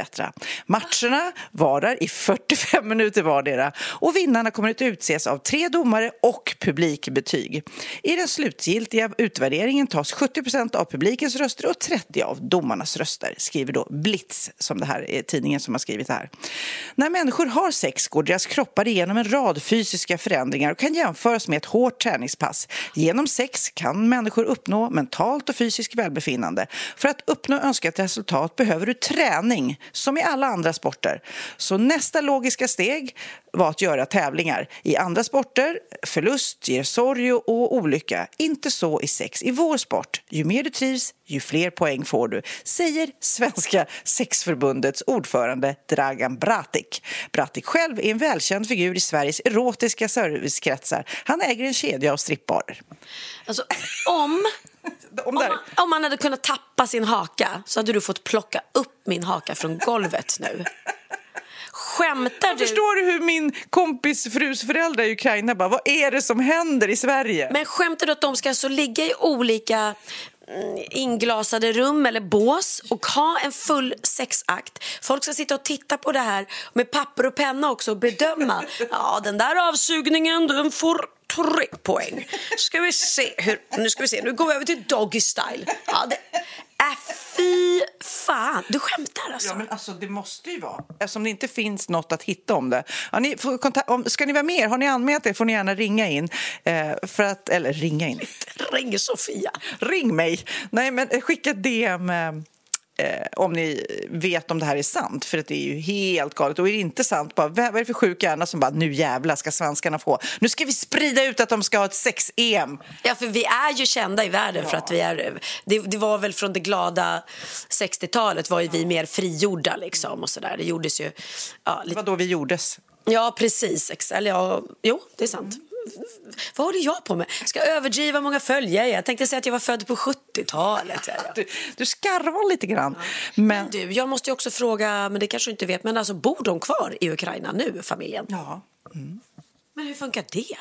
Matcherna varar i 45 minuter vardera och vinnarna kommer att utses av tre domare och publikbetyg. I den slutgiltiga utvärderingen tas 70% av publikens röster och 30 av domarnas röster, skriver då Blitz, som det här är tidningen som har skrivit det här. När människor har sex går deras kroppar igenom en rad fysiska förändringar och kan jämföras med ett hårt träningspass. Genom sex kan människor uppnå mentalt och fysiskt välbefinnande. För att uppnå önskat resultat behöver du träning, som i alla andra sporter. Så nästa logiska steg var att göra tävlingar. I andra sporter, förlust ger sorg och olycka. Inte så i sex. I vår sport, ju mer du trivs, ju fler poäng får du, säger Svenska sexförbundets ordförande Dragan Bratic. Bratic själv är en välkänd figur i Sveriges erotiska servicekretsar. Han äger en kedja av strippbarer. Alltså, om, Om man, om man hade kunnat tappa sin haka så hade du fått plocka upp min haka från golvet nu. Skämtar du? Förstår du hur min kompis frus föräldrar i Ukraina bara, vad är det som händer i Sverige? Men skämtar du att de ska alltså ligga i olika mm, inglasade rum eller bås och ha en full sexakt. Folk ska sitta och titta på det här med papper och penna också och bedöma. Ja, den där avsugningen, den får tre poäng. Ska vi se hur, nu ska vi se, nu går vi över till doggy style. Ja, det, äh, fy fan, du skämtar alltså. Ja, men alltså det måste ju vara. Eftersom det inte finns något att hitta om det. Ja, ni får kontakt, om, ska ni vara med? Har ni anmält er får ni gärna ringa in. Eh, för att, eller ringa in. Ring Sofia. Ring mig! Nej, men skicka DM eh, eh, om ni vet om det här är sant. För att det är ju helt galet. Och är det inte sant, bara, vad är det för sjuk hjärna som bara nu jävlar ska svenskarna få. Nu ska vi sprida ut att de ska ha ett sex-EM. Ja, för vi är ju kända i världen för att vi är... Det, det var väl från det glada 60-talet var ju vi mer frigjorda liksom och sådär. Det gjordes ju... Ja, Det lite, var då vi gjordes. ja precis. Eller ja, jo, det är sant. Vad håller jag på med? Ska jag överdriva hur många följare jag tänkte säga att jag var född på 70-talet. säger jag. Du, du skarvar lite grann. Men, Du, jag måste ju också fråga, men det kanske inte vet, men alltså bor de kvar i Ukraina nu, familjen? ja, Men hur funkar det?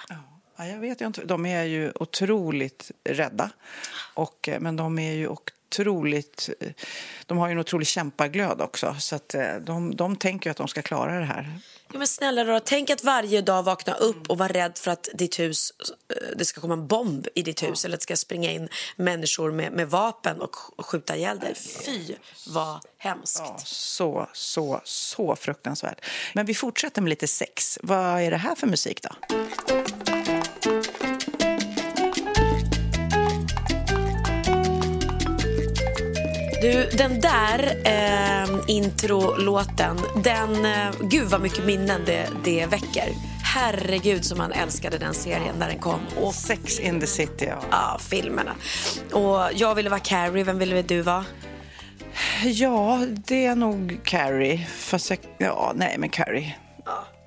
Ja, jag vet inte. De är ju otroligt rädda. Och, eh, men de är ju otroligt... eh, De har ju en otrolig kämpaglöd också. Så eh, de, de tänker att de ska klara det här. Jo, men snälla då, tänk att varje dag vakna upp och vara rädd för att ditt hus, eh, det ska komma en bomb i ditt hus eller att det ska springa in människor med, med vapen och sk- skjuta ihjäl dig. Fy, vad hemskt. Ja, så, så, så fruktansvärt. Men vi fortsätter med lite sex. Vad är det här för musik då? Du, den där eh, introlåten, den, eh, gud vad mycket minnen det, det väcker. Herregud som man älskade den serien när den kom. Och Sex in the city. Ja, ja, filmerna. Och jag ville vara Carrie, vem ville du vara? ja det är nog Carrie. Fast jag, ja, nej, men Carrie.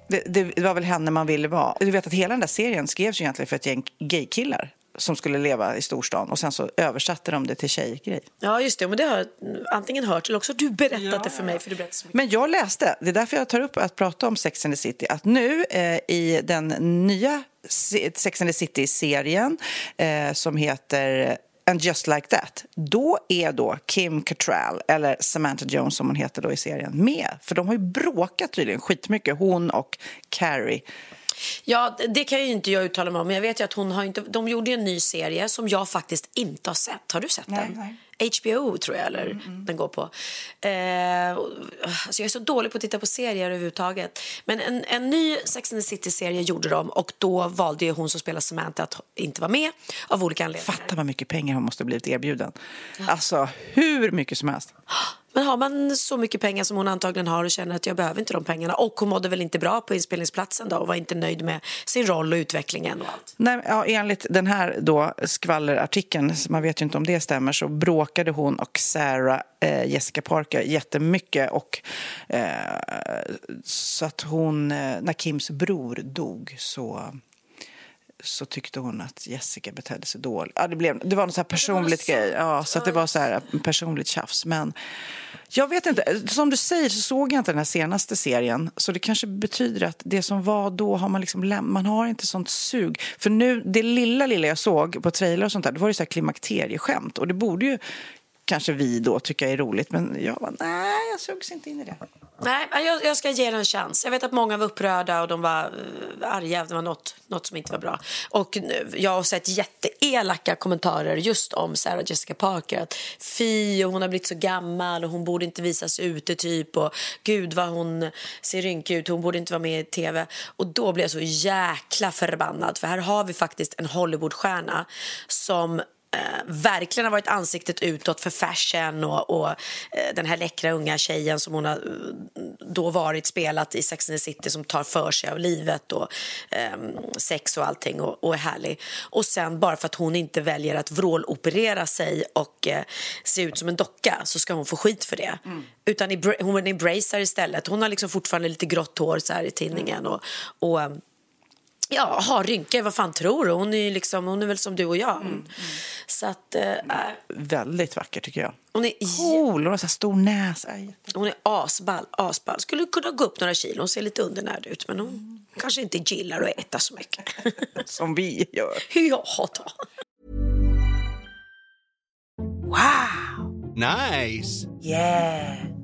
Det, det, det var väl henne man ville vara. Du vet att hela den där serien skrevs ju egentligen för ett gäng gaykillar som skulle leva i storstan och sen så översatte de det till tjejgrej. Ja, just det. Men det har jag antingen hört eller också du berättat det för mig. För du berättar så mycket. Men jag läste, det är därför jag tar upp att prata om Sex and the City, att nu eh, i den nya se- Sex and the City-serien eh, som heter And just like that, då är då Kim Cattrall, eller Samantha Jones som hon heter då i serien, med. För de har ju bråkat tydligen skitmycket, hon och Carrie. Ja, det kan ju inte jag uttala mig om. Men jag vet ju att hon har inte... De gjorde en ny serie som jag faktiskt inte har sett. Har du sett Nej, den? nej. HBO tror jag eller den går på. Eh, alltså jag är så dålig på att titta på serier överhuvudtaget. Men en, en ny Sex and the City-serie gjorde de och då valde hon som spelar Samantha att inte vara med av olika anledningar. Fatta vad mycket pengar hon måste ha blivit erbjuden. Alltså, hur mycket som helst. Men har man så mycket pengar som hon antagligen har och känner att jag behöver inte de pengarna och hon mådde väl inte bra på inspelningsplatsen då och var inte nöjd med sin roll och utvecklingen och allt. Nej, ja, enligt den här då skvallerartikeln, man vet ju inte om det stämmer, så bråkade hon och Sarah eh, Jessica Parker jättemycket. Och, eh, så att hon, eh, när Kims bror dog så så tyckte hon att Jessica betedde sig dåligt. Ja, det, blev, det var något så personligt grej. Ja, så det var så här personligt tjafs. Men jag vet inte. Som du säger så såg jag inte den här senaste serien. Så det kanske betyder att det som var då har man liksom Man har inte sånt sug. För nu, det lilla, lilla jag såg på trailer och sånt där, det var ju så här klimakterieskämt. Och det borde ju kanske vi då tycka är roligt. Men jag var nej, jag sugs inte in i det. Nej, jag, jag ska ge den en chans. Jag vet att många var upprörda och de var uh, arga. Det var något, något som inte var bra. Och nu, jag har sett jätteelaka kommentarer just om Sarah Jessica Parker. Att fy, och hon har blivit så gammal och hon borde inte visas ute typ. Och gud vad hon ser rynkig ut, hon borde inte vara med i tv. Och då blir jag så jäkla förbannad. För här har vi faktiskt en Hollywoodstjärna som verkligen har varit ansiktet utåt för fashion och, och eh, den här läckra unga tjejen som hon har eh, då varit spelat i Sex and the City som tar för sig av livet och eh, sex och allting och, och är härlig. Och sen bara för att hon inte väljer att vråloperera sig och eh, se ut som en docka så ska hon få skit för det. Utan i, hon embracear istället. Hon har liksom fortfarande lite grått hår så här i tinningen och, och eh, Ja, har rynkor, vad fan tror du? Hon är, ju liksom, hon är väl som du och jag. Så att, eh, Väldigt vacker tycker jag. hon är, Cool, hon har så här stor näsa. Hon är asball, asball. Skulle kunna gå upp några kilo. Hon ser lite undernärd ut, men hon kanske inte gillar att äta så mycket. Som vi gör. ja, då. Nice. Yeah.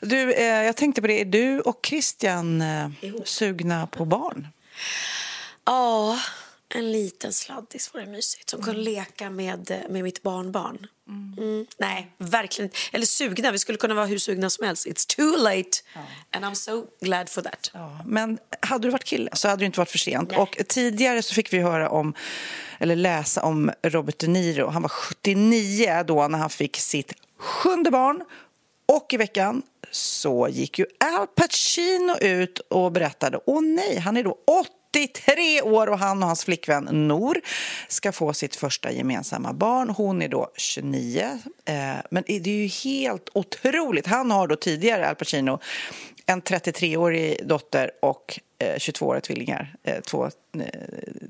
Du, eh, jag tänkte på det. Är du och Christian eh, sugna på barn? Ja, en liten sladdis vore mysigt som kunde leka med, med mitt barnbarn. Mm. Nej, verkligen Eller sugna. Vi skulle kunna vara hur sugna som helst. It's too late. And I'm so glad for that. Men hade du varit kille så hade det inte varit för sent. Och tidigare så fick vi höra om, eller läsa om Robert De Niro. Han var 79 då när han fick sitt sjunde barn. Och i veckan så gick ju Al Pacino ut och berättade, åh nej, han är då 83 år och han och hans flickvän Nor ska få sitt första gemensamma barn. Hon är då 29. Eh, men det är ju helt otroligt. Han har då tidigare, Al Pacino, en 33-årig dotter och eh, 22-åriga tvillingar. Eh, två eh,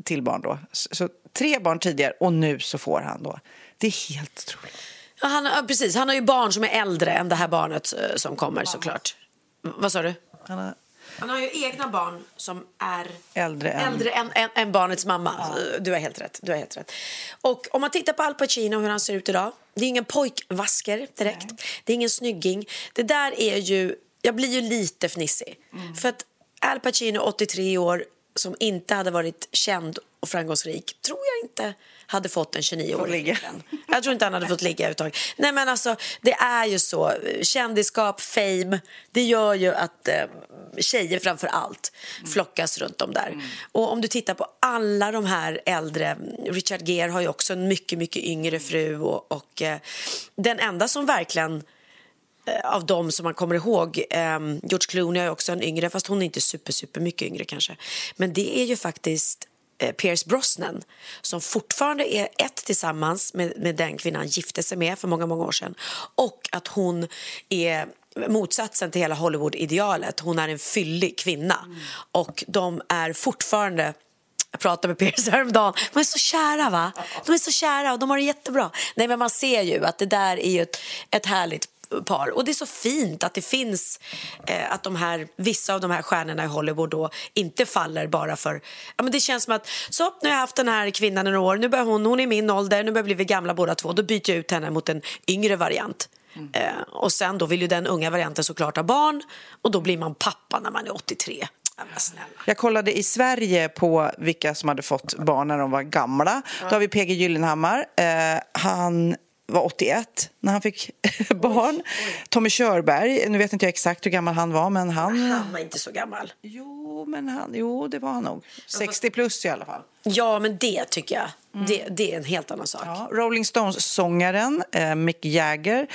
till barn då. Så, så tre barn tidigare och nu så får han då. Det är helt otroligt. Ja, han, ja, precis. han har ju barn som är äldre än det här barnet eh, som kommer såklart. V- vad sa du? Han har Han har ju egna barn som är äldre än... äldre än, än, än barnets mamma. Du har helt rätt. Du har helt rätt. Och om man tittar på Al Pacino hur han ser ut idag. Det är ingen pojkvasker direkt. Det är ingen snygging. Det där är ju... Jag blir ju lite fnissig. För att Al Pacino, 83 år, som inte hade varit känd och framgångsrik, tror jag inte hade fått en 29-årig ligga. flickvän. Jag tror inte han hade fått ligga överhuvudtaget. Nej men alltså, det är ju så. Kändisskap, fame, det gör ju att eh, tjejer framför allt flockas runt om där. Och om du tittar på alla de här äldre, Richard Gere har ju också en mycket, mycket yngre fru och, och eh, den enda som verkligen av dem som man kommer ihåg. Eh, George Clooney ju också en yngre, fast hon är inte super, super mycket yngre kanske. Men det är ju faktiskt eh, Pierce Brosnan som fortfarande är ett tillsammans med, med den kvinnan gifte sig med för många, många år sedan. Och att hon är motsatsen till hela Hollywood-idealet. Hon är en fyllig kvinna. Och de är fortfarande jag pratade med Pierce häromdagen. De är så kära, va? De är så kära och de har det jättebra. Nej, men man ser ju att det där är ett, ett härligt par. Och det är så fint att det finns eh, att de här, vissa av de här stjärnorna i Hollywood då inte faller bara för... Ja, men det känns som att så, nu har jag haft den här kvinnan i några år, nu börjar hon, hon är i min ålder, nu börjar vi bli gamla båda två. Då byter jag ut henne mot en yngre variant. Eh, och sen då vill ju den unga varianten såklart ha barn och då blir man pappa när man är 83. Ja, men snälla. Jag kollade i Sverige på vilka som hade fått barn när de var gamla. Då har vi PG Gyllenhammar. Eh, han var 81 när han fick barn. Tommy Körberg, nu vet inte jag exakt hur gammal han var, men han... Han var inte så gammal. Jo, men han, jo det var han nog. 60 plus i alla fall. Ja, men det tycker jag. Det, det är en helt annan sak. Ja, Rolling Stones-sångaren eh, Mick Jagger.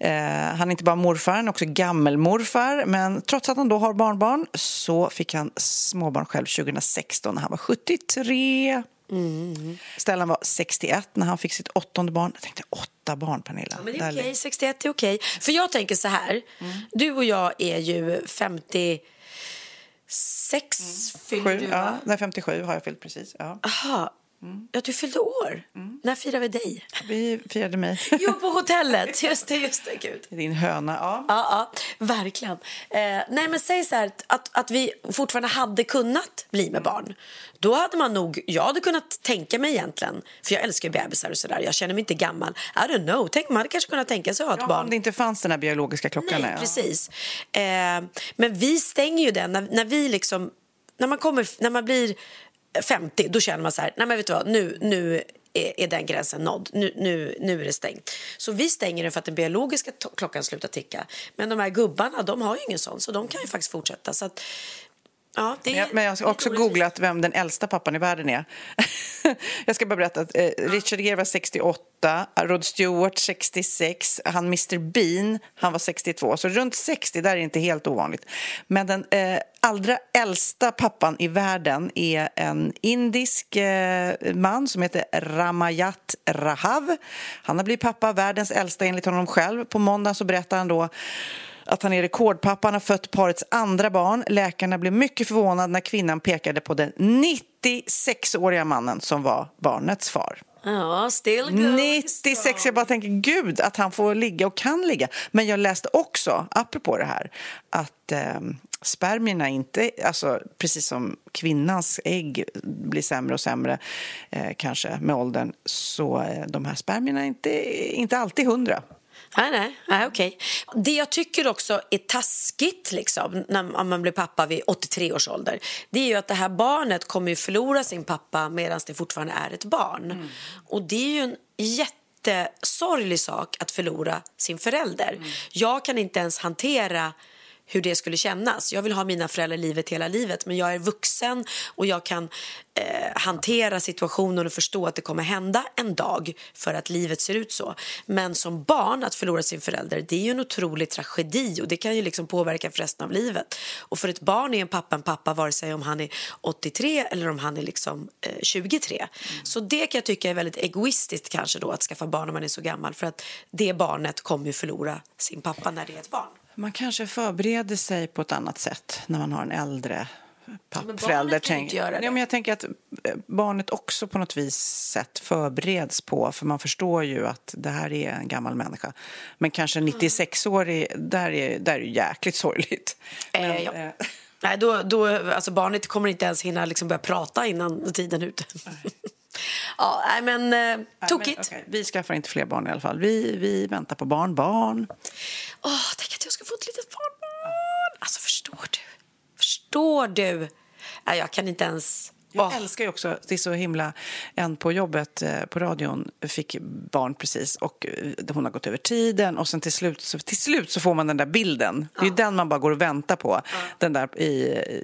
Eh, han är inte bara morfar, han är också gammelmorfar. Men trots att han då har barnbarn så fick han småbarn själv 2016 när han var 73. Stellan var 61 när han fick sitt åttonde barn. Jag tänkte åtta barn, Pernilla. Ja, men det är okej, 61 är okej. För jag tänker så här, du och jag är ju 56 fyller Sju, du ja, va? nej, 57 har jag fyllt precis. Ja. Aha. Ja, du fyllde år. När firar vi dig? Vi firade mig. Jo, på hotellet. Just det, just det. Gud. Din höna. Ja. Ja, ja, verkligen. Eh, nej, men säg så här att, att vi fortfarande hade kunnat bli med barn. Då hade man nog, jag hade kunnat tänka mig egentligen, för jag älskar ju bebisar och sådär, jag känner mig inte gammal. I don't know, tänk man hade kanske kunnat tänka sig att ha ett Ja, barn. om det inte fanns den här biologiska klockan. Nej, ja. precis. Eh, men vi stänger ju den när, när vi liksom, när man kommer, när man blir 50, då känner man så här, nej men vet du vad, nu, nu är, är den gränsen nådd. Nu, nu, nu är det stängt. Så vi stänger den för att den biologiska klockan slutar ticka. Men de här gubbarna, de har ju ingen sån, så de kan ju faktiskt fortsätta. Så att, ja, det Men jag, men jag har också googlat vem den äldsta pappan i världen är. jag ska bara berätta att eh, Richard Gere var 68, Rod Stewart 66, han Mr Bean, han var 62. Så runt 60, där är inte helt ovanligt. Men den eh, allra äldsta pappan i världen är en indisk eh, man som heter Ramayat Rahav. Han har blivit pappa, världens äldsta enligt honom själv. På måndag så berättar han då att han är rekordpappa. Han har fött parets andra barn. Läkarna blev mycket förvånade när kvinnan pekade på den 96-åriga mannen som var barnets far. Ja, still going 96, jag bara tänker gud att han får ligga och kan ligga. Men jag läste också, apropå det här, att eh, spermierna inte, alltså precis som kvinnans ägg blir sämre och sämre eh, kanske med åldern, så eh, de här spermierna är inte, inte alltid hundra. Nej, nej, nej okej. Det jag tycker också är taskigt liksom, när man blir pappa vid 83 års ålder det är ju att det här barnet kommer ju förlora sin pappa medan det fortfarande är ett barn. Och det är ju en jättesorglig sak att förlora sin förälder. Jag kan inte ens hantera hur det skulle kännas. Jag vill ha mina föräldrar i livet hela livet men jag är vuxen och jag kan eh, hantera situationen och förstå att det kommer hända en dag för att livet ser ut så. Men som barn att förlora sin förälder det är ju en otrolig tragedi och det kan ju liksom påverka för resten av livet. Och för ett barn är en pappa en pappa vare sig om han är 83 eller om han är liksom eh, 23. Så det kan jag tycka är väldigt egoistiskt kanske då att skaffa barn när man är så gammal för att det barnet kommer ju förlora sin pappa när det är ett barn. Man kanske förbereder sig på ett annat sätt när man har en äldre men pappförälder. Tänk- inte göra det. Ja, men jag tänker att eh, barnet också på något vis sätt förbereds på, för man förstår ju att det här är en gammal människa. Men kanske Mm. 96-årig, där är, där är det jäkligt sorgligt. Men, Eh, ja. eh, Nej, då, då, alltså barnet kommer inte ens hinna liksom börja prata innan tiden är ute. Ja, nej, men eh, men, tokigt. okej, vi skaffar inte fler barn i alla fall. Vi, vi väntar på barn. Barn. Åh, tänk att jag ska få ett litet barnbarn. Alltså, förstår du? Förstår du? Nej, jag kan inte ens... Jag Åh. älskar ju också, det är så himla, en på jobbet eh, på radion fick barn precis och eh, hon har gått över tiden och sen till slut så, till slut så får man den där bilden. Det är ju den man bara går och väntar på. Den där i,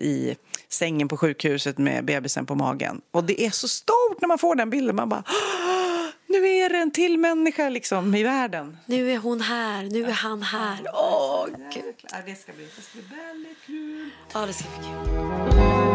i sängen på sjukhuset med bebisen på magen. Och det är så stort när man får den bilden. Man bara, "Åh, nu är det en till människa liksom i världen. Nu är hon här, nu är han här. Åh, gud. Ja, Det ska bli, det ska bli väldigt kul. Ja, det ska bli kul.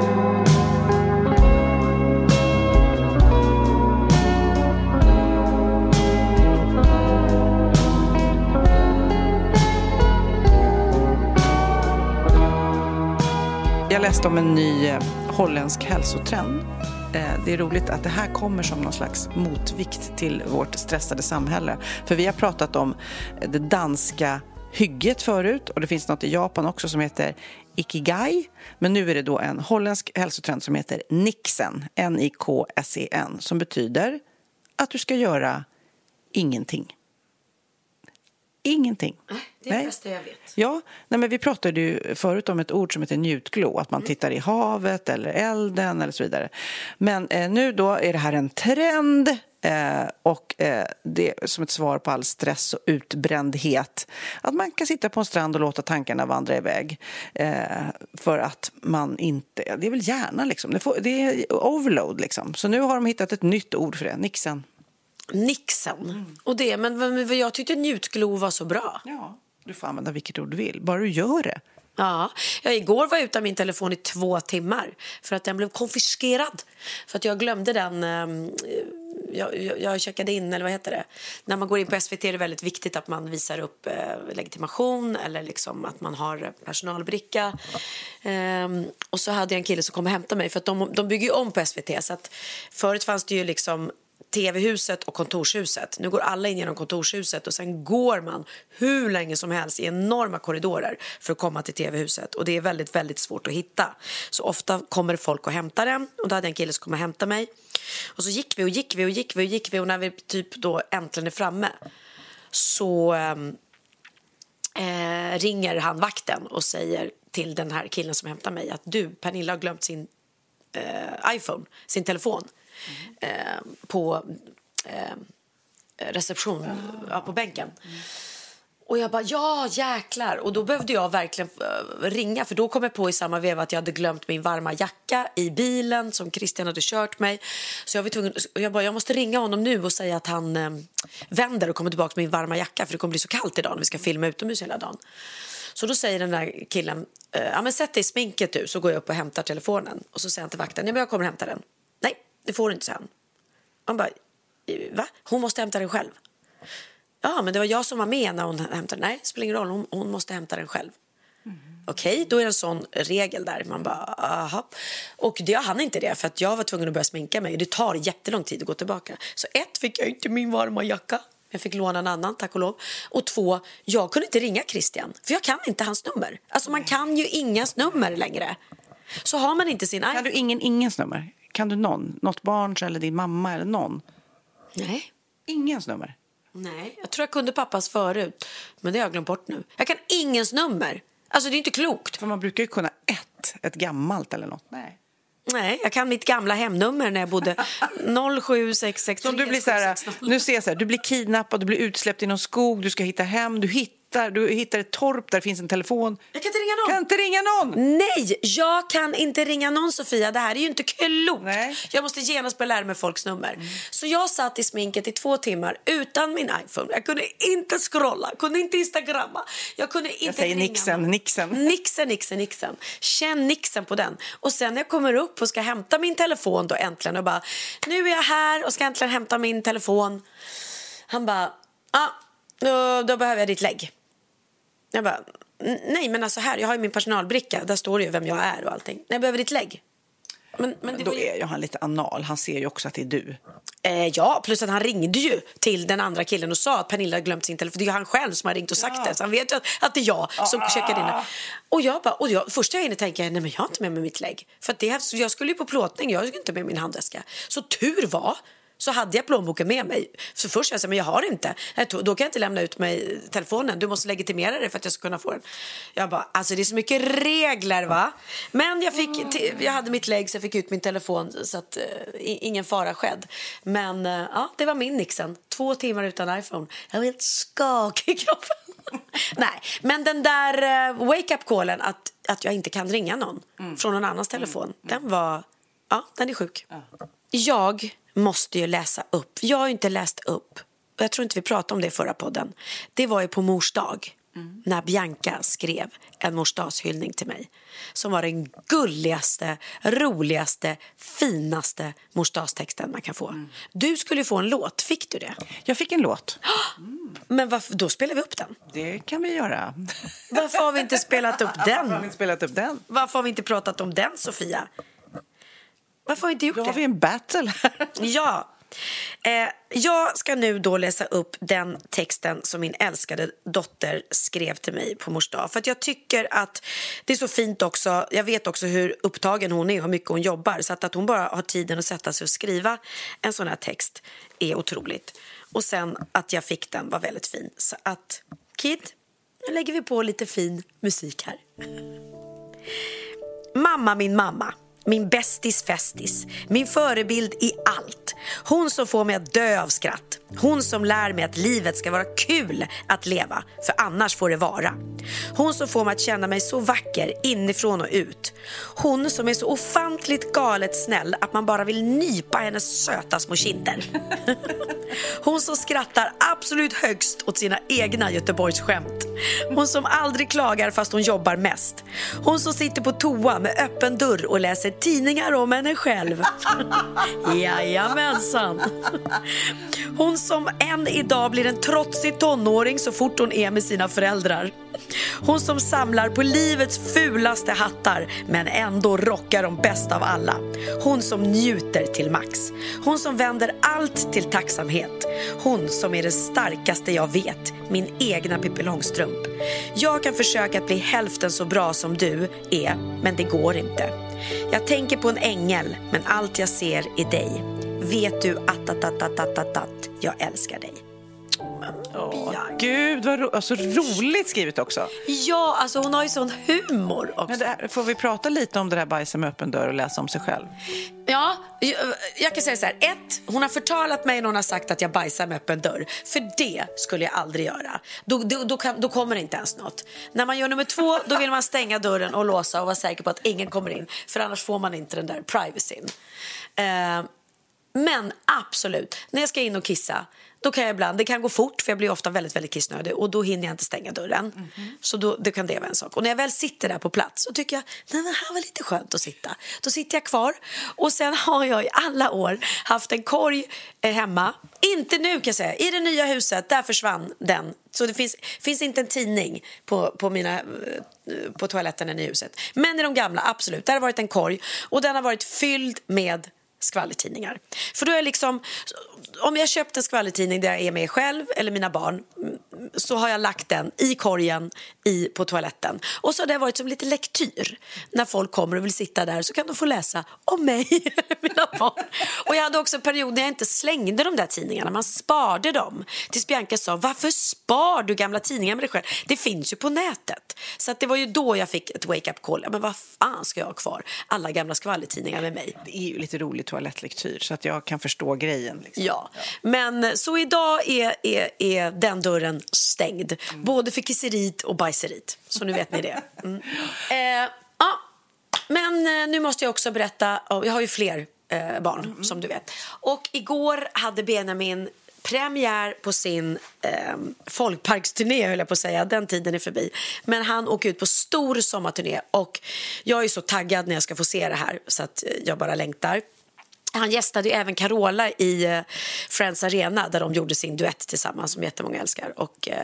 Jag läste om en ny eh, holländsk hälsotrend. Eh, det är roligt att det här kommer som någon slags motvikt till vårt stressade samhälle. För vi har pratat om det danska hygget förut och det finns något i Japan också som heter Ikigai. Men nu är det då en holländsk hälsotrend som heter Nixen, N-I-K-S-E-N, som betyder att du ska göra ingenting. Ingenting. Det är det bästa jag vet. Ja, nej men vi pratade ju förut om ett ord som heter njutglo, att man tittar i havet eller elden eller så vidare. Men eh, nu då är det här en trend eh, och eh, det är som ett svar på all stress och utbrändhet. Att man kan sitta på en strand och låta tankarna vandra iväg. Eh, för att man inte, det är väl hjärnan liksom, det, får, det är overload liksom. Så nu har de hittat ett nytt ord för det, nixen. Nixon. Och det, men, men jag tyckte njutglo var så bra. Ja, du får använda vilket ord du vill, bara du gör det. Ja, jag, igår var jag utan min telefon i två timmar för att den blev konfiskerad. För att jag glömde den... ehm, jag, jag, jag checkade in, eller vad heter det? När man går in på SVT är det väldigt viktigt att man visar upp eh, legitimation eller liksom att man har personalbricka. Ehm, och så hade jag en kille som kom och hämtade mig för att de, de bygger om på SVT. Så att förut fanns det ju liksom tv-huset och kontorshuset. Nu går alla in genom kontorshuset och sen går man hur länge som helst i enorma korridorer för att komma till tv-huset. Och det är väldigt, väldigt svårt att hitta. Så ofta kommer folk och hämtar den och då hade jag en kille som kom och hämtade mig. Och så gick vi och gick vi och gick vi och gick vi och när vi typ då äntligen är framme så ehm, eh, ringer han vakten och säger till den här killen som hämtar mig att du, Pernilla har glömt sin eh, iPhone, sin telefon eh, på eh, reception, ja, på bänken. Och jag bara, ja jäklar. Och då behövde jag verkligen eh, ringa för då kom jag på i samma veva att jag hade glömt min varma jacka i bilen som Christian hade kört mig. Så jag var tvungen, och jag bara, jag måste ringa honom nu och säga att han eh, vänder och kommer tillbaka med min varma jacka för det kommer bli så kallt idag när vi ska filma utomhus hela dagen. Så då säger den där killen, eh, ja men sätt dig i sminket du, så går jag upp och hämtar telefonen. Och så säger han till vakten, ja men jag kommer hämta den. Det får du inte, sen. Han bara, va? Hon måste hämta den själv. Ja, men det var jag som var med när hon hämtade den. Nej, spelar ingen roll, hon, hon måste hämta den själv. Okej, då är det en sån regel där. Man bara, aha. Och det, jag hann inte det för att jag var tvungen att börja sminka mig. Det tar jättelång tid att gå tillbaka. Så ett fick jag inte min varma jacka. Jag fick låna en annan, tack och lov. Och två, jag kunde inte ringa Christian, för jag kan inte hans nummer. Alltså man kan ju ingas nummer längre. Så har man inte sin Kan du ingen, ingens nummer? Kan du någon? Något barns eller din mamma eller någon? Nej. Ingens nummer? Nej, jag tror jag kunde pappas förut, men det har jag glömt bort nu. Jag kan ingens nummer. Alltså det är inte klokt. För man brukar ju kunna ett, ett gammalt eller något. Nej. Nej, jag kan mitt gamla hemnummer när jag bodde 07663. Som du blir så här, nu ser jag så här, du blir kidnappad, du blir utsläppt i någon skog, du ska hitta hem, du hittar, du hittar ett torp där det finns en telefon. Jag kan inte ringa någon. Kan inte ringa någon! Nej, jag kan inte ringa någon Sofia. Det här är ju inte klokt. Nej. Jag måste genast börja lära mig folks nummer. Så jag satt i sminket i två timmar utan min iPhone. Jag kunde inte scrolla, kunde inte instagramma. Jag kunde inte Jag säger ringa nixen, någon. nixen. Nixen, nixen, nixen. Känn nixen på den. Och sen när jag kommer upp och ska hämta min telefon då äntligen och bara nu är jag här och ska äntligen hämta min telefon. Han bara, ah, då, då behöver jag ditt lägg. Jag bara, "N- nej men alltså här, jag har ju min personalbricka, där står det ju vem jag är och allting. Jag behöver ditt lägg. Men, men det Då ju... är ju han lite anal, han ser ju också att det är du. Eh, ja, plus att han ringde ju till den andra killen och sa att Pernilla hade glömt sin telefon. Det är ju han själv som har ringt och sagt det, så han vet ju att, att det är jag som checkade in det. Och jag bara, och jag, första jag hinner tänka är, nej men jag har inte med mig mitt lägg. För det, jag skulle ju på plåtning, jag skulle inte med min handväska. Så tur var så hade jag plånboken med mig. Så först jag sa, men jag har inte. Då kan jag inte lämna ut mig telefonen. Du måste legitimera dig för att jag ska kunna få den. Jag bara, alltså det är så mycket regler va. Men jag, fick, t- jag hade mitt lägg så jag fick ut min telefon så att uh, ingen fara skedd. Men eh, ja, det var min Nixon. Två timmar utan iPhone. Jag var helt skakig i kroppen. Nej, men den där uh, wake-up callen att, att jag inte kan ringa någon från någon annans telefon. Den var, ja, den är sjuk. Jag måste ju läsa upp. Jag har ju inte läst upp. och Jag tror inte vi pratade om det i förra podden. Det var ju på mors dag. När Bianca skrev en morsdagshyllning till mig. Som var den gulligaste, roligaste, finaste morsdagstexten man kan få. Du skulle få en låt. Fick du det? Jag fick en låt. Men varför, då spelar vi upp den. Det kan vi göra. Varför har vi inte spelat upp Varför har vi den? inte spelat upp den? Varför har vi inte pratat om den, Sofia? Varför har vi inte gjort Då har det? vi en battle här. Ja. Eh, jag ska nu då läsa upp den texten som min älskade dotter skrev till mig på mors dag. För att jag tycker att det är så fint också. Jag vet också hur upptagen hon är och hur mycket hon jobbar. Så att, att hon bara har tiden att sätta sig och skriva en sån här text är otroligt. Och sen att jag fick den var väldigt fin. Så att, Kid, nu lägger vi på lite fin musik här. Mamma, min mamma. Min bästis festis, min förebild i allt. Hon som får mig att dö av skratt. Hon som lär mig att livet ska vara kul att leva, för annars får det vara. Hon som får mig att känna mig så vacker inifrån och ut. Hon som är så ofantligt galet snäll att man bara vill nypa hennes söta små kinder. Hon som skrattar absolut högst åt sina egna Göteborgsskämt. Hon som aldrig klagar fast hon jobbar mest. Hon som sitter på toa med öppen dörr och läser tidningar om henne själv. Jajamensan. Hon som än idag blir en trotsig tonåring så fort hon är med sina föräldrar. Hon som samlar på livets fulaste hattar men ändå rockar de bästa av alla. Hon som njuter till max. Hon som vänder allt till tacksamhet. Hon som är det starkaste jag vet, min egna Pippi Långstrump. Jag kan försöka att bli hälften så bra som du är, men det går inte. Jag tänker på en ängel, men allt jag ser är dig. Vet du att, att, att, att, att, att, att jag älskar dig. Gud, vad ro- alltså, roligt skrivet också. Ja, alltså hon har ju sån humor också. Men här, får vi prata lite om det där bajsa med öppen dörr och läsa om sig själv? Ja, jag, jag kan säga så här. Ett, hon har förtalat mig när hon har sagt att jag bajsar med öppen dörr. För det skulle jag aldrig göra. Då, då, då, kan, då kommer det inte ens något. När man gör nummer två, då vill man stänga dörren och låsa och vara säker på att ingen kommer in. För annars får man inte den där privacyn. Eh, men absolut, när jag ska in och kissa då kan jag ibland, det kan gå fort för jag blir ofta väldigt, väldigt kissnödig och då hinner jag inte stänga dörren. Så då, det kan det vara en sak. Och när jag väl sitter där på plats så tycker jag, nej men här var lite skönt att sitta. Då sitter jag kvar och sen har jag i alla år haft en korg eh, hemma. Inte nu kan jag säga, i det nya huset, där försvann den. Så det finns, finns inte en tidning på, på, mina, eh, på toaletten i huset. Men i de gamla, absolut, där har varit en korg och den har varit fylld med skvallertidningar. För då är liksom, om jag köpt en skvallertidning där jag är med själv eller mina barn så har jag lagt den i korgen i, på toaletten. Och så har det varit som lite lektyr. När folk kommer och vill sitta där så kan de få läsa om mig mina barn. Och jag hade också en period när jag inte slängde de där tidningarna, man sparade dem. Tills Bianca sa, varför spar du gamla tidningar med dig själv? Det finns ju på nätet. Så det var ju då jag fick ett wake-up call. Men vad fan ska jag ha kvar alla gamla skvallertidningar med mig? Det är ju lite rolig toalettlektyr så att jag kan förstå grejen. Liksom. Ja, men så idag är, är, är den dörren stängd. Både för kisseriet och bajseriet. Så nu vet ni det. Mm. Eh, ja, men eh, nu måste jag också berätta. oh, Jag har ju fler eh, barn, som du vet. Och igår hade Benjamin premiär på sin eh, folkparksturné, höll jag på att säga. Den tiden är förbi. Men han åker ut på stor sommarturné och jag är så taggad när jag ska få se det här så att eh, jag bara längtar. Han gästade ju även Carola i eh, Friends Arena där de gjorde sin duett tillsammans som jättemånga älskar. Och, eh,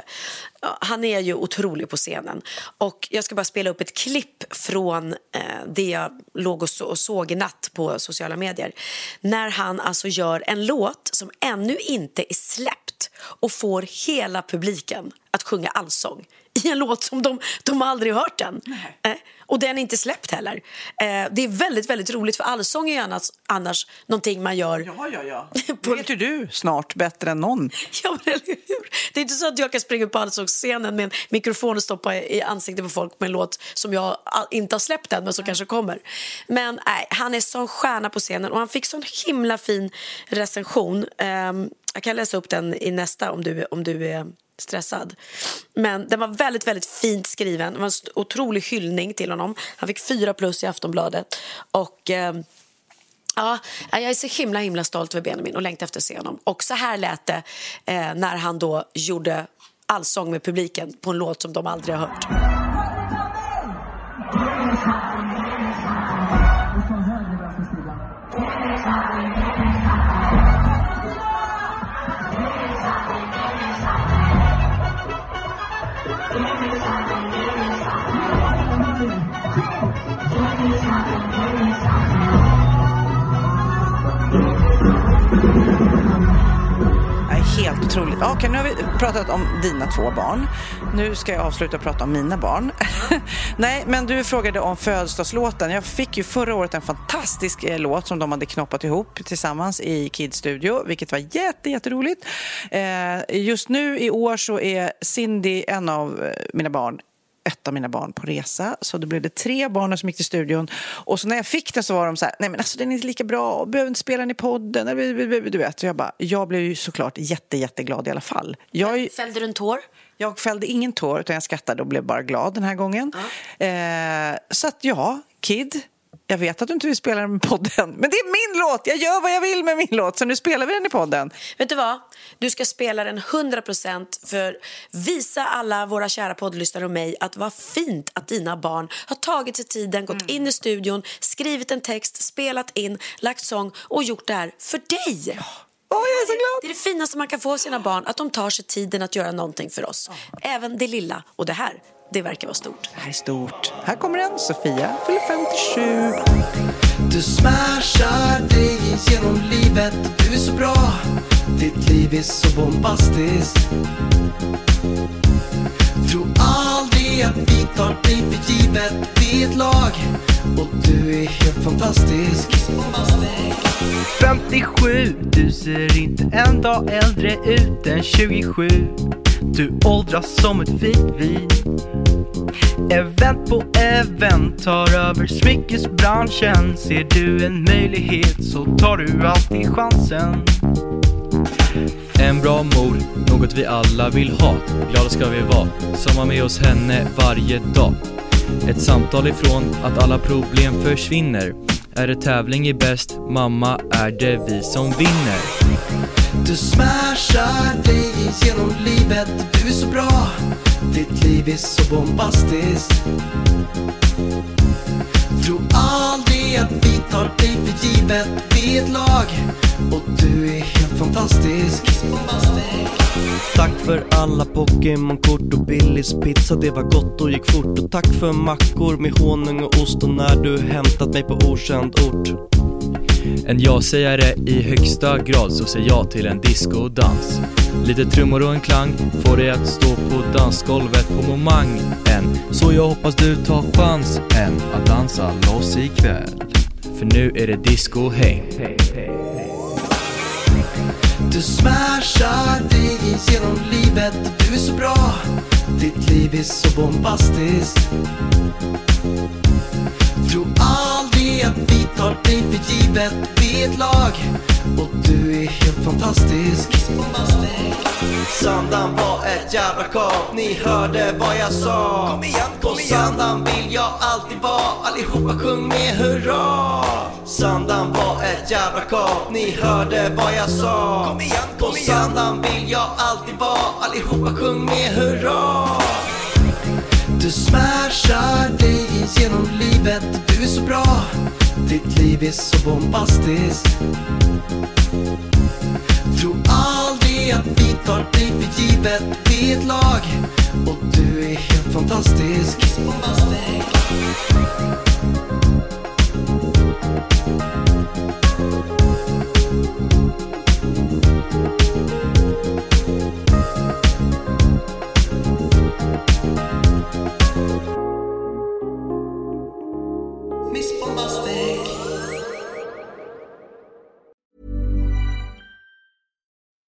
han är ju otrolig på scenen. Och jag ska bara spela upp ett klipp från eh, det jag låg och, så, och såg i natt på sociala medier. När han alltså gör en låt som ännu inte är släppt och får hela publiken att sjunga allsång i en låt som de, de aldrig hört den. Eh, och den är inte släppt heller. Eh, det är väldigt, väldigt roligt för allsång är ju annars, annars någonting man gör. Ja, ja, ja. Det vet ju du snart bättre än någon. Ja, men eller hur? Det är inte så att jag kan springa upp på allsångsscenen med en mikrofon och stoppa i ansiktet på folk med en låt som jag inte har släppt än men som kanske kommer. Men nej, han är sån stjärna på scenen och han fick sån himla fin recension. Ehm, jag kan läsa upp den i nästa om du, om du är stressad. Men den var väldigt, väldigt fint skriven. Det var en otrolig hyllning till honom. Han fick fyra plus i Aftonbladet. Och... ehm, Ja, jag är så himla himla stolt över Benjamin och längtar efter att se honom. Och så här lät det eh, när han då gjorde allsång med publiken på en låt som de aldrig har hört. Otroligt. Okej, Okej, nu har vi pratat om dina två barn. Nu ska jag avsluta och prata om mina barn. Nej, men du frågade om födelsedagslåten. Jag fick ju förra året en fantastisk eh, låt som de hade knoppat ihop tillsammans i Kids Studio, vilket var jätte, jätteroligt. Eh, just nu i år så är Cindy en av eh, mina barn ett av mina barn på resa. Så då blev det tre barn som gick till studion. Och så när jag fick den så var de så här, nej men alltså den är inte lika bra, behöver inte spela den i podden. Du vet, så jag bara, jag blev ju såklart jätte, jätteglad i alla fall. Jag, Fällde du en tår? jag fällde ingen tår utan jag skrattade och blev bara glad den här gången. Eh, så att ja, Kid, jag vet att du inte vill spela den i podden, men det är min låt! Jag gör vad jag vill med min låt, så nu spelar vi den i podden. Vet du vad? Du ska spela den 100% för visa alla våra kära poddlyssnare och mig att vad fint att dina barn har tagit sig tiden, gått in i studion, skrivit en text, spelat in, lagt sång och gjort det här för dig. Åh, jag är så glad! Det är det finaste man kan få av sina barn, att de tar sig tiden att göra någonting för oss. Även det lilla. Och det här, det verkar vara stort. Det här är stort. Här kommer den, Sofia, fyller 57. Du smashar dig genom livet. Du är så bra. Ditt liv är så bombastiskt. Tro aldrig att vi tar dig för givet. Vi är ett lag. Och du är helt fantastisk. 57, du ser inte en dag äldre ut än 27 Du åldras som ett fint vin Event på event tar över smyckesbranschen Ser du en möjlighet så tar du alltid chansen En bra mor, något vi alla vill ha. Glada ska vi vara, som har med oss henne varje dag. Ett samtal ifrån att alla problem försvinner. Är det tävling i bäst, mamma, är det vi som vinner. Du smashar dig genom livet Du är så bra ditt liv är så bombastiskt Tro aldrig att vi tar dig för givet Vi är ett lag Och du är helt fantastisk Tack för alla Pokémon-kort och Billys pizza, det var gott och gick fort. Och tack för mackor med honung och ost och när du hämtat mig på okänd ort. En ja-sägare i högsta grad så säger jag till en discodans. Lite trummor och en klang får dig att stå på dansgolvet på momang än. Så jag hoppas du tar chansen att dansa loss ikväll. För nu är det disco-häng. Du smashar dig genom livet, du är så bra Ditt liv är så bombastiskt Tro aldrig att vi tar dig för givet. Vi är ett lag. Och du är helt fantastisk. Sandan var ett jävla kap, ni hörde vad jag sa. Kom igen, kom På Sandan vill jag alltid vara, allihopa sjung med hurra! Sandan var ett jävla kap, ni hörde vad jag sa. Kom igen, kom På Sandan vill jag alltid vara, allihopa sjung med hurra! Du smashar dig livet, du är så bra. Ditt liv är så bombastiskt. Tro aldrig att vi tar dig för givet. Vi är ett lag och du är helt fantastisk. Miss